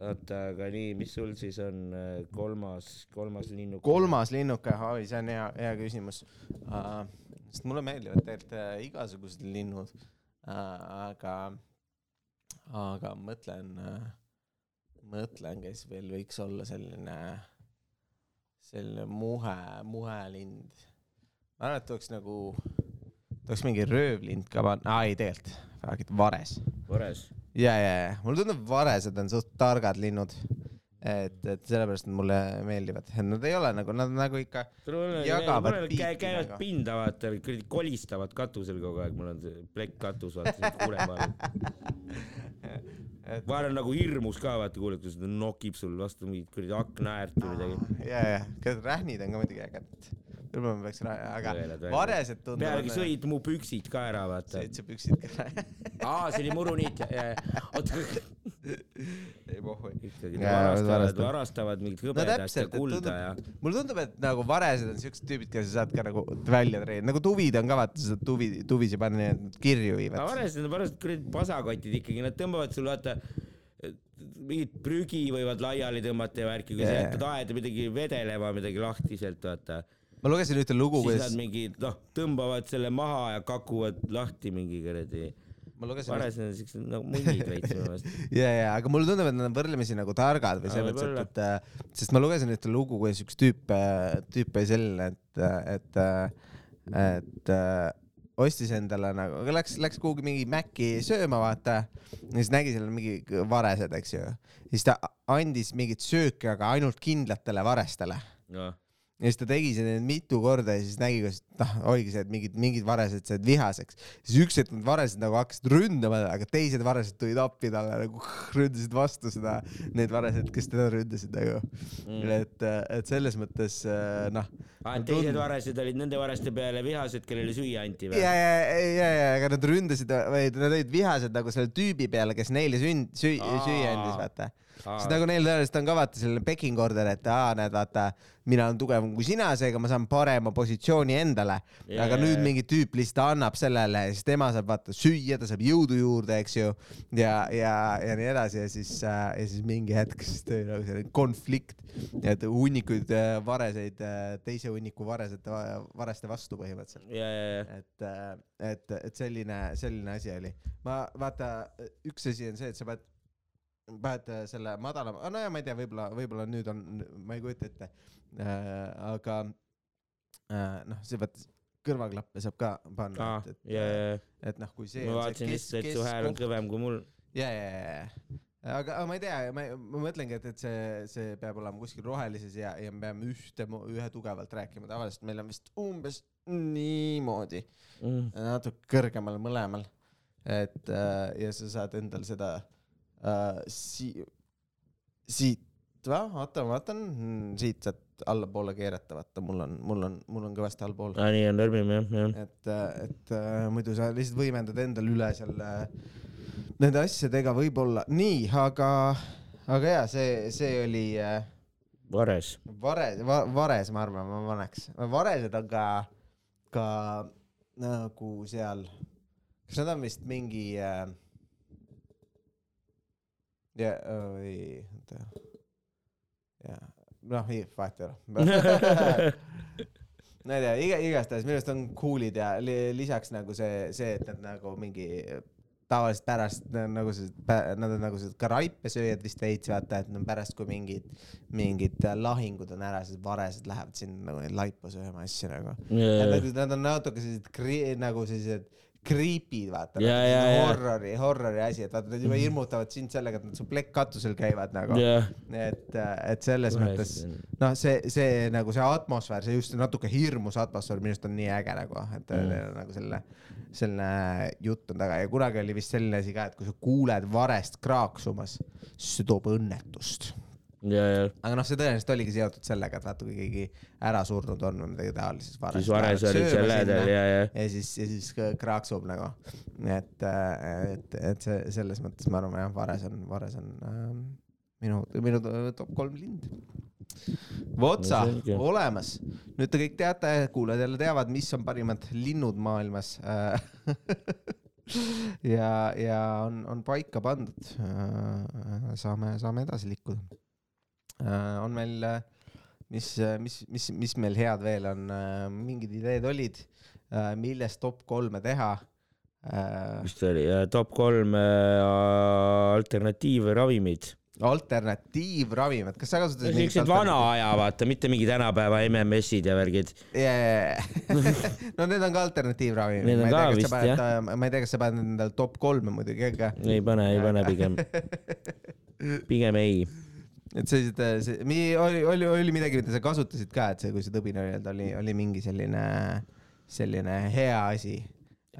oota, aga nii, mis sul siis on äh, kolmas, kolmas linnuk? kolmas linnuke, oi, see on hea, hea küsimus uh,. sest mulle meeldivad tegelikult uh, igasugused linnud uh,, aga, aga mõtlen uh,, mõtlen, kes veel võiks olla selline, selline muhe, muhelind. ma arvan, et tuleks nagu, tuleks mingi röövlind ka panna, aa ei tegelikult, räägid vares Vores. ja, ja, ja mulle tundub, varesed on suht targad linnud. et, et sellepärast nad mulle meeldivad, et nad ei ole nagu, nad nagu ikka, Jagavad piiki käivad nagu. pinda, vaata, kuradi kolistavad katusel kogu aeg, mul on plekk katus, vaata, siit kuremaal. et vahel on nagu hirmus ka, vaata, kuuled, kuidas ta nokib sul vastu mingit kuradi aknaäärt või midagi. ja, ja, rähnid on ka muidugi ägedad. võib-olla ma peaks, aga varesed tunduvad. pealegi. sõid mu püksid ka ära, vaata. sõid sa püksid ka ära? aa, see oli muruniit, oota, ei pohhu. ikkagi varastavad, varastavad. mingit no hõbedat ja täpselt, et kulda ja tundub, mulle tundub, et nagu varesed on siuksed tüübid, keda sa saad ka nagu välja treenida, nagu tuvid on ka vaata, sa saad tuvi, tuvisi panna nii, et nad kirju aga viivad. varesed on parasjagu kuradi pasakotid ikkagi, nad tõmbavad sul vaata mingit prügi võivad laiali tõmmata ja värki, kui sa Jaa. jätad aeda midagi vedelema, midagi lahtiselt, vaata. ma lugesin ühte lugu, siis kuidas nad, mingi noh, tõmbavad selle maha ja kakuvad lahti mingi kuradi. Ma lugesin varesed on siuksed nagu munnid veits minu meelest. ja, ja, aga mulle tundub, et nad on võrdlemisi nagu targad või selles mõttes, et, et, sest ma lugesin ühte lugu, kuidas üks tüüp, tüüp oli selline, et, et, et äh, ostis endale nagu, läks, läks kuhugi mingi Maci sööma, vaata. ja siis nägi seal mingi varesed, eks ju. siis ta andis mingit sööki, aga ainult kindlatele varestele noh, ja siis ta tegi seda mitu korda ja siis nägi, kuidas noh, oligi see, et mingid, mingid varesed said vihaseks. siis üks hetk need varesed nagu hakkasid ründama, aga teised varesed tulid appi talle nagu ründasid vastu seda, need varesed, kes teda ründasid nagu mm.. et, et selles mõttes äh, noh. et teised varesed olid nende vareste peale vihased, kellele süüa anti ja, või? ja, ja, ja, aga nad ründasid või nad olid vihased nagu selle tüübi peale, kes neile sünd-, süüa andis, vaata. Siis nagu neil tõenäoliselt on ka vaata selline Peking order, et aa, näed, vaata, mina olen tugevam kui sina, seega ma saan parema positsiooni endale. aga nüüd mingi tüüp lihtsalt annab sellele ja siis tema saab vaata süüa, ta saab jõudu juurde, eks ju. ja, ja, ja nii edasi ja siis äh,, ja siis mingi hetk siis tuli nagu selline konflikt, et hunnikuid äh, vareseid äh, teise hunniku varesete, vareste vastu põhimõtteliselt. ja, ja, et, et, et selline, selline asi oli. ma vaata, üks asi on see, et sa pead, paned äh, selle madalama, no ja ma ei tea, võib-olla, võib-olla nüüd on, ma ei kujuta ette äh,. aga äh, noh, sa pead, kõrvaklappe saab ka panna aa, et, et, ja, et noh, kui see ma vaatasin lihtsalt, et su hääl on kõvem kui mul. ja, ja, ja, ja, aga, aga ma ei tea, ma, ma mõtlengi, et, et see, see peab olema kuskil rohelises ja, ja me peame ühte, ühe tugevalt rääkima, tavaliselt meil on vist umbes niimoodi, Mm. natuke kõrgemal mõlemal. et äh, ja sa saad endal seda äh, si-, siit, oota, ma vaatan, siit saad allapoole keerata, vaata, mul on, mul on, mul on kõvasti allpool. aa, nii on nörmim jah, jah. et, et äh, muidu sa lihtsalt võimendad endal üle seal äh, nende asjadega võib-olla. nii, aga, aga jaa, see, see oli äh, Vares. Vares va,, Vares, ma arvan, ma paneks. Varesed on ka, ka nagu seal, kas nad on vist mingi äh,, ja, ei, oota, ja, noh, vahet ei ole. ma ei tea, iga, igastahes minu arust on cool'id ja li, lisaks nagu see, see, et nad nagu mingi tavaliselt pärast na- nagu see, nad on nagu see ka raipesööjad vist veits vaata, et no pärast, kui mingid, mingid lahingud on ära, siis varesed lähevad sinna nagu neid laipa sööma asju nagu. Nad, nad on natuke sellised nagu sellised creepy'd vaata. Ja, ja, ja. horrori, horrori asi, et vaata nad juba hirmutavad sind sellega, et nad su plekkkatusel käivad nagu. jah, et, et selles mõttes noh, see, see nagu see atmosfäär, see just natuke hirmus atmosfäär minu arust on nii äge nagu, et Mm. nagu selline, selline jutt on taga ja kunagi oli vist selline asi ka, et kui sa kuuled varest kraaksumas, siis see toob õnnetust. Aga noh, see tõenäoliselt oligi seotud sellega, et vaata, kui keegi ära surnud on või midagi taolist, siis vares olid seal lähedal ja, ja ja siis, ja siis kraaksub nagu, et, et, et see selles mõttes ma arvan jah, Vares on, Vares on ähm, minu, minu top kolm lind. Votsa No olemas, nüüd te kõik teate, kuulajad jälle teavad, mis on parimad linnud maailmas. ja, ja on, on paika pandud. saame, saame edasi liikuda. On meil, mis, mis, mis, mis meil head veel on, mingid ideed olid, millest top kolme teha. mis ta oli, top kolm äh, alternatiivravimid. alternatiivravimid, kas sa kasutasid siuksed vana aja, vaata, mitte mingi tänapäeva MMS-id ja värgid. yeah.? no need on ka alternatiivravimid. Need on ka vist, jah. ma ei tea, kas sa paned endale top kolme muidugi ka. ei pane, ei pane pigem, pigem ei. Et sellised, see, oli, oli, oli midagi, mida sa kasutasid ka, et see, kui see tõbine öelda, oli, oli mingi selline, selline hea asi.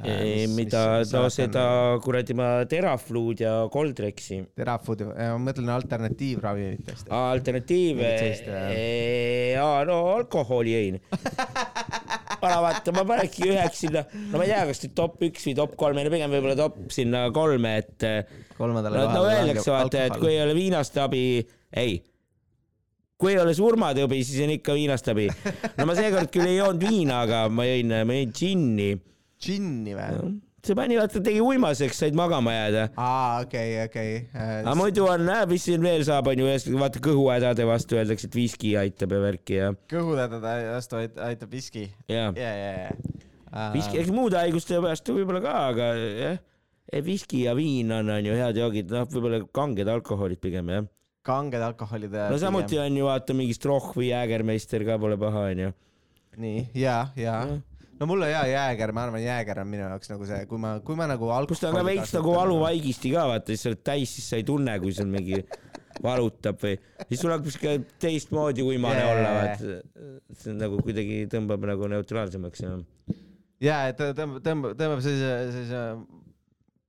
ei, mida, no seda kuradi ma Terafluud ja Coldrexi. Terafood, ma mõtlen alternatiivravimitest. alternatiiv, Mingit sellist, jah. jaa, no alkoholi jõin. vana vaata, ma panekski üheks sinna, no ma ei tea, kas nüüd top üks või top kolm, ei no pigem võib-olla top sinna kolme, et kolmandale no, no öeldakse vaata, et kui ei ole viinast abi, ei, kui ei ole surmatõbi, siis on ikka viinast abi. no ma seekord küll ei joonud viina, aga ma jõin, ma jõin džinni. džinni või? see pani, vaata, tegi uimaseks, said magama jääda. aa, okei, okei. aga muidu on, mis siin veel saab, on ju, vaata kõhuhädade vastu öeldakse, et viski aitab ja värki ja, kõhutädade vastu ait- aitab viski. ja ja, ja, viski, eks muude haiguste vastu võib-olla ka, aga jah, viski ja viin on, on ju head joogid, noh, võib-olla kanged alkoholid pigem jah. Kanged alkoholid. no samuti on ju vaata mingi Stroh või Jägermeister ka pole paha, onju. nii, ja, ja. no mulle ja Jääger, ma arvan, Jääger on minu jaoks nagu see, kui ma, kui ma nagu kus ta on ka veits nagu valuvaigisti ka vaata, siis sa oled täis, siis sa ei tunne, kui sul mingi valutab või siis sul hakkab siuke teistmoodi uimane Jaa, olla, vaata. see on nagu kuidagi tõmbab nagu neutraalsemaks ja ja, et ta tõmbab, tõmbab, tõmbab sellise, sellise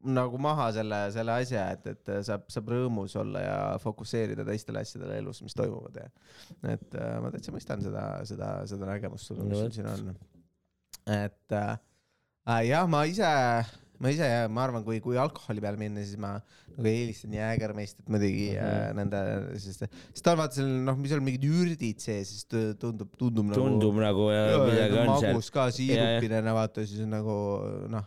nagu maha selle, selle asja, et, et saab, saab rõõmus olla ja fokusseerida teistele asjadele elus, mis toimuvad ja et äh, ma täitsa mõistan seda, seda, seda nägemust sul, mis sul siin on. et äh, äh, jah, ma ise ma ise, ma arvan, kui, kui alkoholi peale minna, siis ma nagu eelistan Jägermeistrit muidugi mm Mhm. -hmm. nende, sest, sest ta on vaata seal noh, mis seal mingid ürdid sees, siis tu- tundub, tundub nagu. tundub nagu ja midagi on seal. magus ka siirupinena, vaata siis on nagu noh,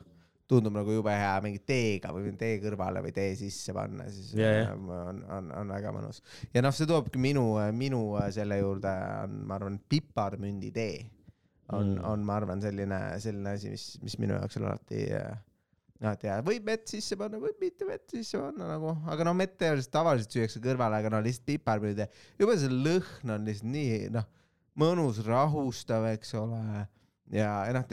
tundub nagu jube hea mingi teega või tee kõrvale või tee sisse panna, siis Ja, ja. äh, on, on, on väga mõnus. ja noh, see toobki minu, minu äh, selle juurde on, ma arvan, piparmündi tee on Mm. on, ma arvan, selline, selline asi, mis, mis minu jaoks on alati, alati hea, võib mett sisse panna, võib mitte mett sisse panna nagu, aga no mett tõenäoliselt tavaliselt süüakse kõrvale, aga no lihtsalt piparmündi, juba see lõhn on lihtsalt nii noh, mõnus, rahustav, eks ole. ja, ja noh,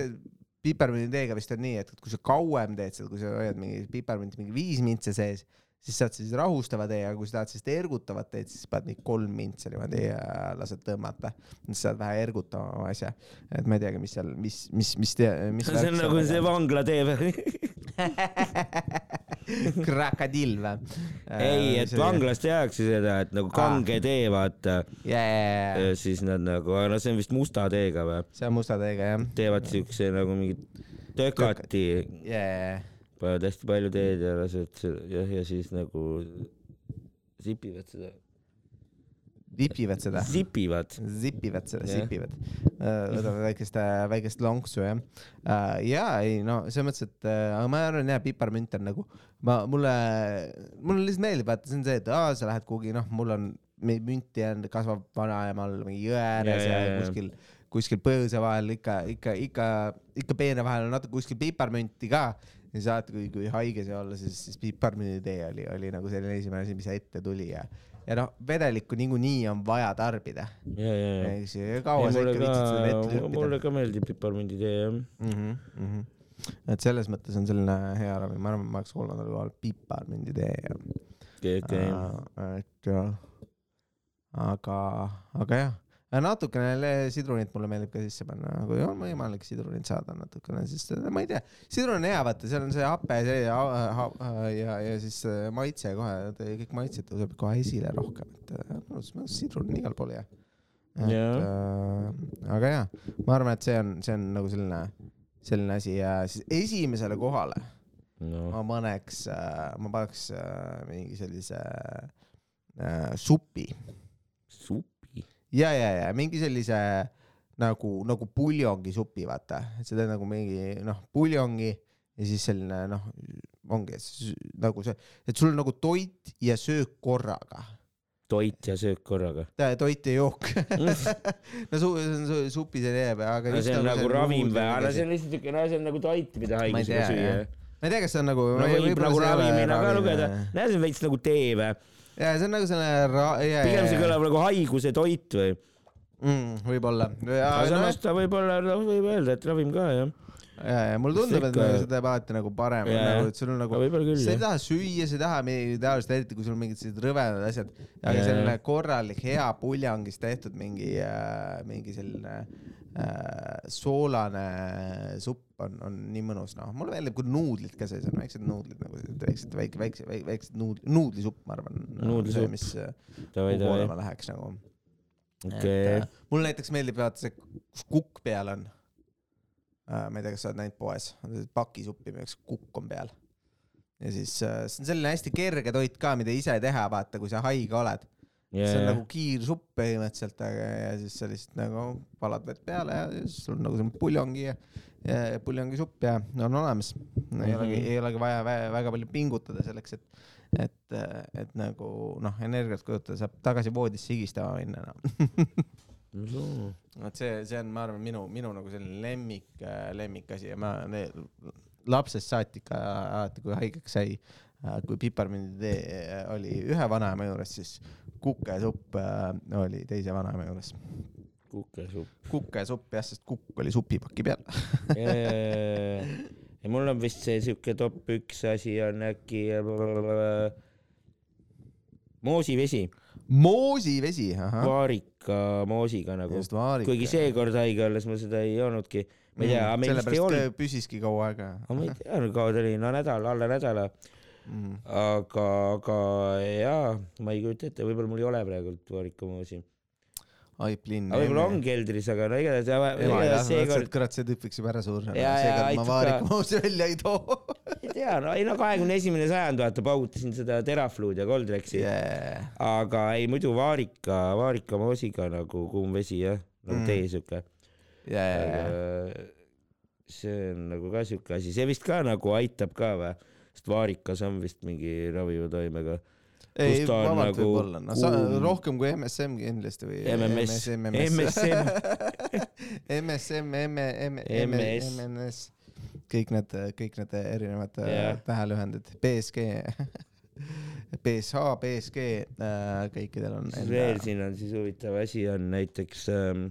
piparmündi teega vist on nii, et kui sa kauem teed seda, kui sa hoiad mingi piparmünti mingi viis mintse sees, siis saad siis rahustava tee, aga kui sa tahad sellist ergutavat teed, siis paned mingi kolm mintse niimoodi ja lased tõmmata. siis saad vähe ergutavama asja. et ma ei teagi, mis seal, mis, mis, mis, mis. see on nagu see vangla tee või? krokodill või? ei, et vanglas tehakse seda, et nagu kange tee, vaata. jajah, siis nad nagu, no see on vist musta teega või? see on musta teega jah. teevad siukse nagu mingi tökati, jajah, panevad hästi palju teed ja lasevad jah, ja siis nagu sipivad seda, vipivad seda. sipivad. zipivad seda, Jah. zipivad. võtavad väikest, väikest lonksu jah. ja ei no selles mõttes, et äh, aga ma arvan jah, piparmünt on nagu, ma, mulle, mulle lihtsalt meeldib, vaata see on see, et aa, sa lähed kuhugi, noh, mul on münti on, kasvab vanaemal mingi jõe ääres Ja, ja, ja, kuskil, kuskil põõsa vahel ikka, ikka, ikka, ikka peene vahel on natuke kuskil piparmünti ka. ja siis alati, kui, kui haige sai olla, siis, siis piparmündi tee oli, oli nagu selline esimene asi, mis ette tuli ja, ja noh, vedelikku niikuinii on vaja tarbida ja, ja, ja. eks ju, kaua sa ikka viitsid seda vett ka, mulle ka meeldib piparmündi tee jah. Mm -hmm, mm -hmm. et selles mõttes on selline hea ravim, ma arvan, ma oleks kolmandal kohal piparmündi tee ja et jah. aga, aga jah, natukene sidrunit mulle meeldib ka sisse panna, kui on võimalik sidrunit saada natukene, siis ma ei tea, sidrun on hea, vaata, seal on see hape see ja, ja, ja siis äh, maitse kohe, kõik maitsed tõuseb kohe esile rohkem, et äh, minu arust sidrun on igal pool hea. Jah. äh, aga jaa, ma arvan, et see on, see on nagu selline, selline asi ja siis esimesele kohale noh, ma paneks, ma paneks äh, mingi sellise äh, supi supi. ja, ja, ja mingi sellise nagu, nagu puljongisupi, vaata, et sa teed nagu mingi noh, puljongi ja siis selline noh, ongi nagu see, et sul on nagu toit ja söök korraga. toit ja söök korraga. toit ja jook. No su, see on su, supi see teeb, aga no see on nagu ravim või, aga see see on lihtsalt siuke, no see on nagu toit, mida haigusega süüa. ma ei tea, kas see on nagu no võib nagu ravimina ka lugeda. näe, see on veits nagu tee või, ja see on nagu selline ra-, ja, pigem see ja, kõlab nagu haiguse toit või, mm, võib-olla. aga samas ta võib olla, noh, võib öelda, et ravim ka jah, ja, ja mulle tundub, et nagu see teeb alati nagu parem, nagu et sul on nagu võib-olla sa ei taha süüa, sa ei taha midagi tavaliselt, eriti kui sul mingid sellised rõvedad asjad, aga Jaa, selline korralik hea puljangist tehtud mingi äh,, mingi selline soolane supp on, on nii mõnus, noh, mulle meeldib, kui nuudlid ka sees on, väiksed nuudlid nagu väiksed, väike, väikse, väiksed nuud-, nuudlisupp, ma arvan. Nuudlisupp. mis äh, kuhu poole davai, ma läheks nagu. okei et äh, mulle näiteks meeldib vaata see, kus kukk peal on äh,. ma ei tea, kas sa oled näinud poes, pakisuppi, milleks kukk on peal. ja siis äh, see on selline hästi kerge toit ka, mida ise teha, vaata, kui sa haige oled. See on nagu kiirsupp põhimõtteliselt, aga ja siis sa lihtsalt nagu valad vett peale ja siis sul on nagu selline puljongi ja, ja puljongi-supp ja on olemas no,. ei Mhm. olegi, ei olegi vaja vä- väga palju pingutada selleks, et, et, et nagu noh, energiat kujutada, saab tagasi voodisse higistama minna no.. vot see, see on, ma arvan, minu, minu nagu selline lemmik, lemmikasi ja ma ne, lapsest saati ikka alati, kui haigeks sai, kui piparmündi tee oli ühe vanaema juures, siis kukesupp äh, oli teise vanaema juures. kukesupp. kukesupp jah, sest kukk oli supipaki peal. ja mul on vist see siuke top üks asi on äkki äh, moosivesi, moosivesi, ahah. vaarika moosiga nagu, kuigi seekord haige olles ma seda ei joonudki. ma ei tea, meil vist ei olnud, püsiski kaua aega. ma ei tea, kaua ta oli, no nädal, alla nädala, Mm. aga, aga jaa, ma ei kujuta ette, võib-olla mul ei ole praegult vaarikamoosi. Aip Linn. aga võib-olla on keldris, aga no igatahes, ema ei tahtnud, seekord, kurat, see tüüp võiks juba ära surra. Seekord ma vaarikamoosi välja ei too. tea, no ei no kahekümne esimene sajand, vaata, paugutasin seda Terafluud ja Coldrexi yeah.. aga ei muidu vaarika, vaarika moosiga nagu kuum vesi jah, nagu Mm. tee siuke. Yeah, see on nagu ka siuke asi, see vist ka nagu aitab ka või, sest vaarikas on vist mingi raviva toimega. ei, vabalt nagu võib-olla, no sa rohkem kui MSM kindlasti või MMS. MSM, MSM, MM. MNS, kõik need, kõik need erinevad yeah. Jah. tähelühendid, BSG, BSH, BSG, kõikidel on veel siin on siis huvitav asi on näiteks ähm,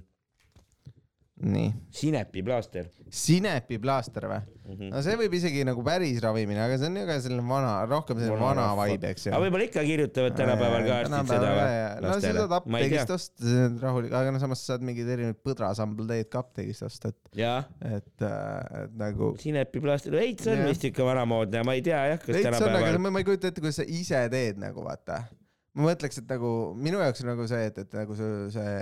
nii, sinepiplaaster sinepiplaaster või? mm. -hmm. no see võib isegi nagu päris ravimine, aga see on ju ka selline vana, rohkem selline Vana vana vibe, eks ju aga. võib-olla ikka kirjutavad tänapäeval ka arstid seda või? no sa saad ma ei tea apteegist. osta, see on rahulik, aga no samas sa saad mingeid erinevaid põdrasambleid ka apteegist osta, et, et, et nagu. sinepiplaaster, veits on vist ikka vanamoodne, ma ei tea jah, kas veits on, aga tänapäeval ma, ma ei kujuta ette, kuidas sa ise teed nagu vaata. ma mõtleks, et nagu minu jaoks on nagu see, et, et nagu see, see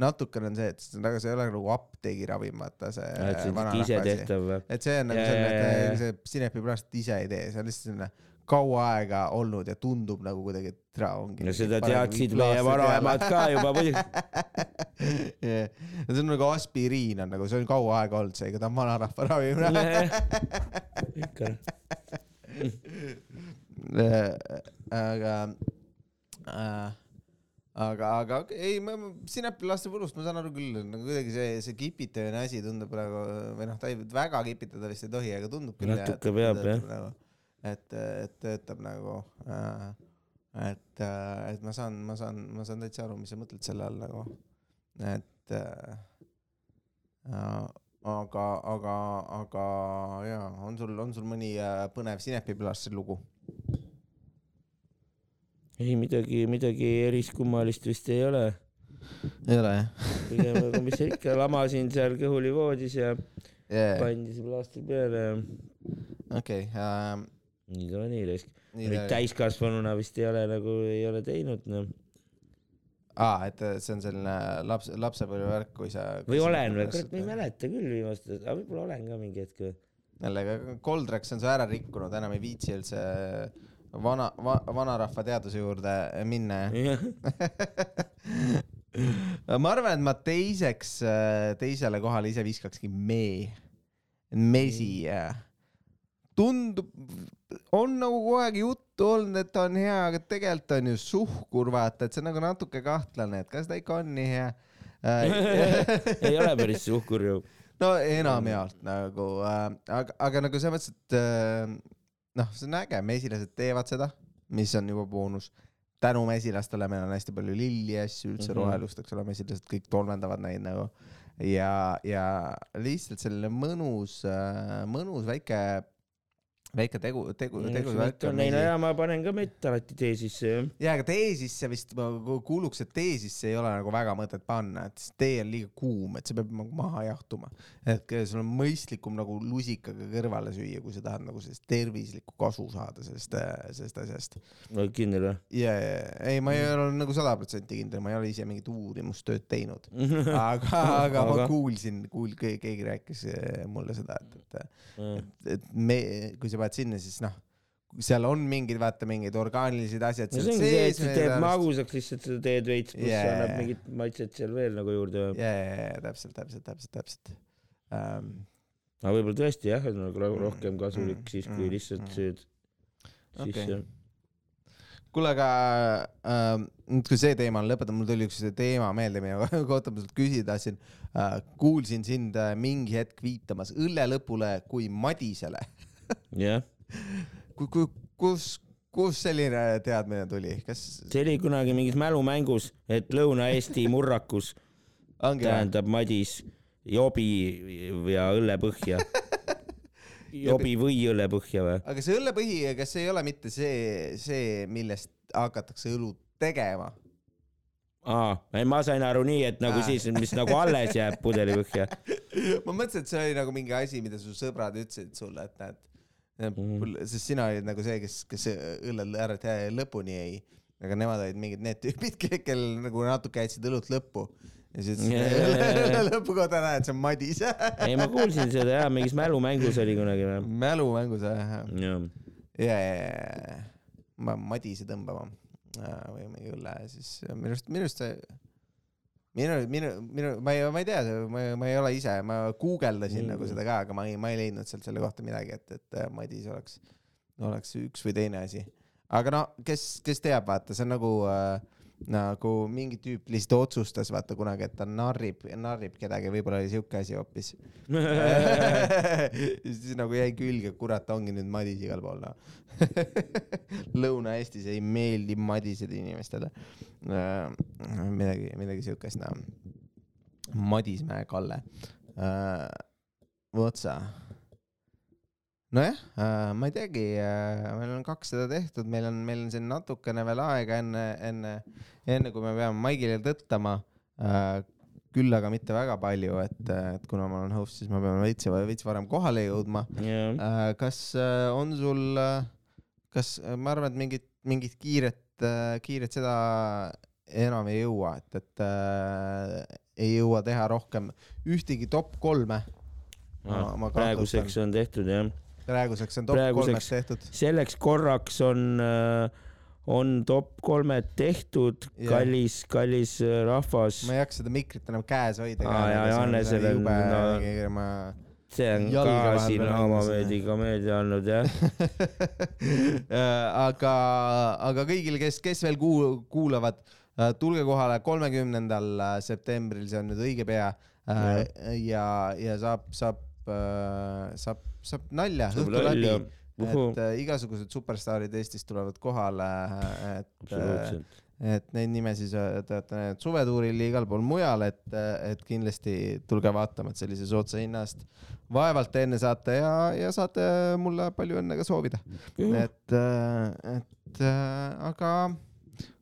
natukene on see, et väga, see ei ole nagu apteegiravim, vaata see et on või? et see on nagu selline, et see sinepiplast ise ei tee, see on lihtsalt selline kaua aega olnud ja tundub nagu kuidagi, et tere ongi. no seda teadsid meie vanaemad ka juba muidugi. yeah.. see on nagu aspiriin on nagu, see on kaua aega olnud, seega ta on vanarahva ravim. ikka. aga äh,, aga, aga ei, ma, sinepilaste võlust ma saan aru küll, nagu kuidagi see, see kipitamine asi tundub praegu või noh, ta ei, väga kipitada vist ei tohi, aga tundub küll. Natuke peab, jah. jah. et, et töötab nagu äh,, et, et ma saan, ma saan, ma saan täitsa aru, mis sa mõtled selle all nagu, et äh, äh, aga, aga, aga jaa, on sul, on sul mõni äh, põnev sinepiplastri lugu? Ei midagi, midagi eriskummalist vist ei ole. ei ole jah pigem nagu, mis sa ikka, lamasin seal Kõhuli voodis ja yeah.? pandi see plaaster peale ja okei, ähm, nii ta oli raisk. nüüd. täiskasvanuna vist ei ole nagu, ei ole teinud noh. aa, et äh, see on selline laps, lapsepõlve värk, kui sa. või olen või, kurat ma ei mäleta küll viimast, aga võib-olla olen ka mingi hetk või. jälle, Goldrax on su ära rikkunud, enam ei viitsi üldse vana va,, vanarahva teaduse juurde minna. jah, ma arvan, et ma teiseks, teisele kohale ise viskakski mee, mesi. tundub, on nagu kogu aeg juttu olnud, et on hea, aga tegelikult on ju suhkur, vaata, et see on nagu natuke kahtlane, et kas ta ikka on nii hea. ei ole päris suhkur ju. no enamjaolt nagu äh,, aga, aga nagu selles mõttes, et äh, noh, see on äge, mesilased teevad seda, mis on juba boonus. tänu mesilastele meil on hästi palju lilli asju, üldse mm. -hmm. rohelust, eks ole, mesilased kõik tolmendavad neid nagu ja, ja lihtsalt selline mõnus äh,, mõnus väike, väike tegu, tegu, tegu. ei no ja ma panen ka mett alati tee sisse jah. ja, aga tee sisse vist ma ku- kuuluks, et tee sisse ei ole nagu väga mõtet panna, et tee on liiga kuum, et see peab nagu maha jahtuma. et sul on mõistlikum nagu lusikaga kõrvale süüa, kui sa tahad nagu sellist tervislikku kasu saada sellest, sellest asjast. oled kindel või? ja, ja, ei, ma ei ole nagu sada protsenti kindel, ma ei ole ise mingit uurimustööd teinud, aga, aga ma Aga? kuulsin, kuul-, keegi rääkis eh, mulle seda, et, et, et me, kui sa paned sinna, siis noh, seal on mingid, vaata mingid orgaanilised asjad no seal see ongi see, et sees. see teeb magusaks lihtsalt seda teed veits, pluss Jaa. annab mingit maitset seal veel nagu juurde. ja, ja, ja täpselt, täpselt, täpselt, täpselt ähm,. aga võib-olla tõesti jah, on nagu ro- Mm, rohkem kasulik mm, siis, mm, kui lihtsalt mm. sööd sisse. kuule, aga ähm, nüüd, kui see teema on lõpetatud, mul tuli üks teema meelde, mille kohta ma sult küsida tahtsin äh,. kuulsin sind äh, mingi hetk viitamas õlelõpule kui Madisele. jah, kus, kus selline teadmine tuli, kas see oli kunagi mingis mälumängus, et Lõuna-Eesti murrakus tähendab Madis jobi ja õllepõhja. jobi või õllepõhja või? aga see õllepõhi, kas see ei ole mitte see, see, millest hakatakse õlut tegema? aa, ma sain aru nii, et nagu Aa. siis, mis nagu alles jääb pudelipõhja. ma mõtlesin, et see oli nagu mingi asi, mida su sõbrad ütlesid sulle, et näed. mm., sest sina olid nagu see, kes, kes õllel ära lõpuni jäi, aga nemad olid mingid need tüübid, kellel nagu natuke jätsid õlut lõppu ja siis ütles lõpukoda näed, see on Madis. ei, ma kuulsin seda jah, mingis mälumängus oli kunagi või? mälumängus jah, jah, ja, ja, ja, ma Madise tõmbama äh, või mingi õlle, siis minu arust, minu arust see minu, minu, minu, ma ei, ma ei tea, ma, ma ei ole ise, ma guugeldasin mm. nagu seda ka, aga ma ei, ma ei leidnud sealt selle kohta midagi, et, et äh, Madis oleks, oleks üks või teine asi. aga no kes, kes teab, vaata, see on nagu äh, nagu mingi tüüp lihtsalt otsustas, vaata kunagi, et ta narrib, narrib kedagi, võib-olla oli siuke asi hoopis. siis nagu jäi külge, kurat, ongi nüüd Madis igal pool, noh. Lõuna-Eestis ei meeldi Madised inimestele. midagi, midagi siukest, noh. Madismäe Kalle. vot sa. nojah, ma ei teagi, meil on kaks seda tehtud, meil on, meil on siin natukene veel aega enne, enne, enne kui me peame Maigile tõttama. küll aga mitte väga palju, et, et kuna ma olen host, siis ma pean veits, veits varem kohale jõudma. jah, kas äh, on sul, kas äh, ma arvan, et mingit, mingit kiiret, kiiret seda enam ei jõua, et, et äh, ei jõua teha rohkem ühtegi top kolme. Ma- ma kahtlustan. praeguseks on tehtud jah. Praeguseks on top kolmest tehtud. selleks korraks on, on top kolmed tehtud, Jah. kallis, kallis äh, rahvas. ma ei jaksa seda mikrit enam käes hoida. Aa, jaa, Johannesel on- jube no-, ma see on ka siin peal omamoodi komöödia olnud jah. aga, aga kõigile, kes, kes veel kuul-, kuulavad, tulge kohale kolmekümnendal septembril, see on nüüd õige pea. ja, ja saab, saab, saab, saab nalja Saab õhtu läbi nalja.. Uhuu. et äh, igasugused superstaarid Eestist tulevad kohale, et, absoluutselt. et neid nimesid te olete näinud suvetuuril ja igal pool mujal, et, et kindlasti tulge vaatama, et sellise soodsa hinna eest vaevalt enne saate ja, ja saate mulle palju õnne ka soovida. et, et äh, aga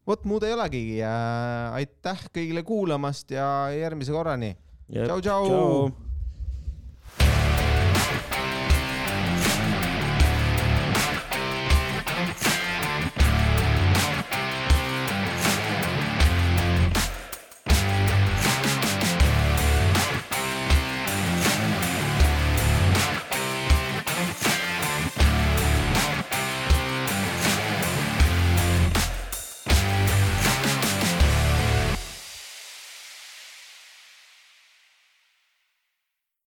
vot muud ei olegi. aitäh kõigile kuulamast ja järgmise korrani. tšau, tšau, tšau..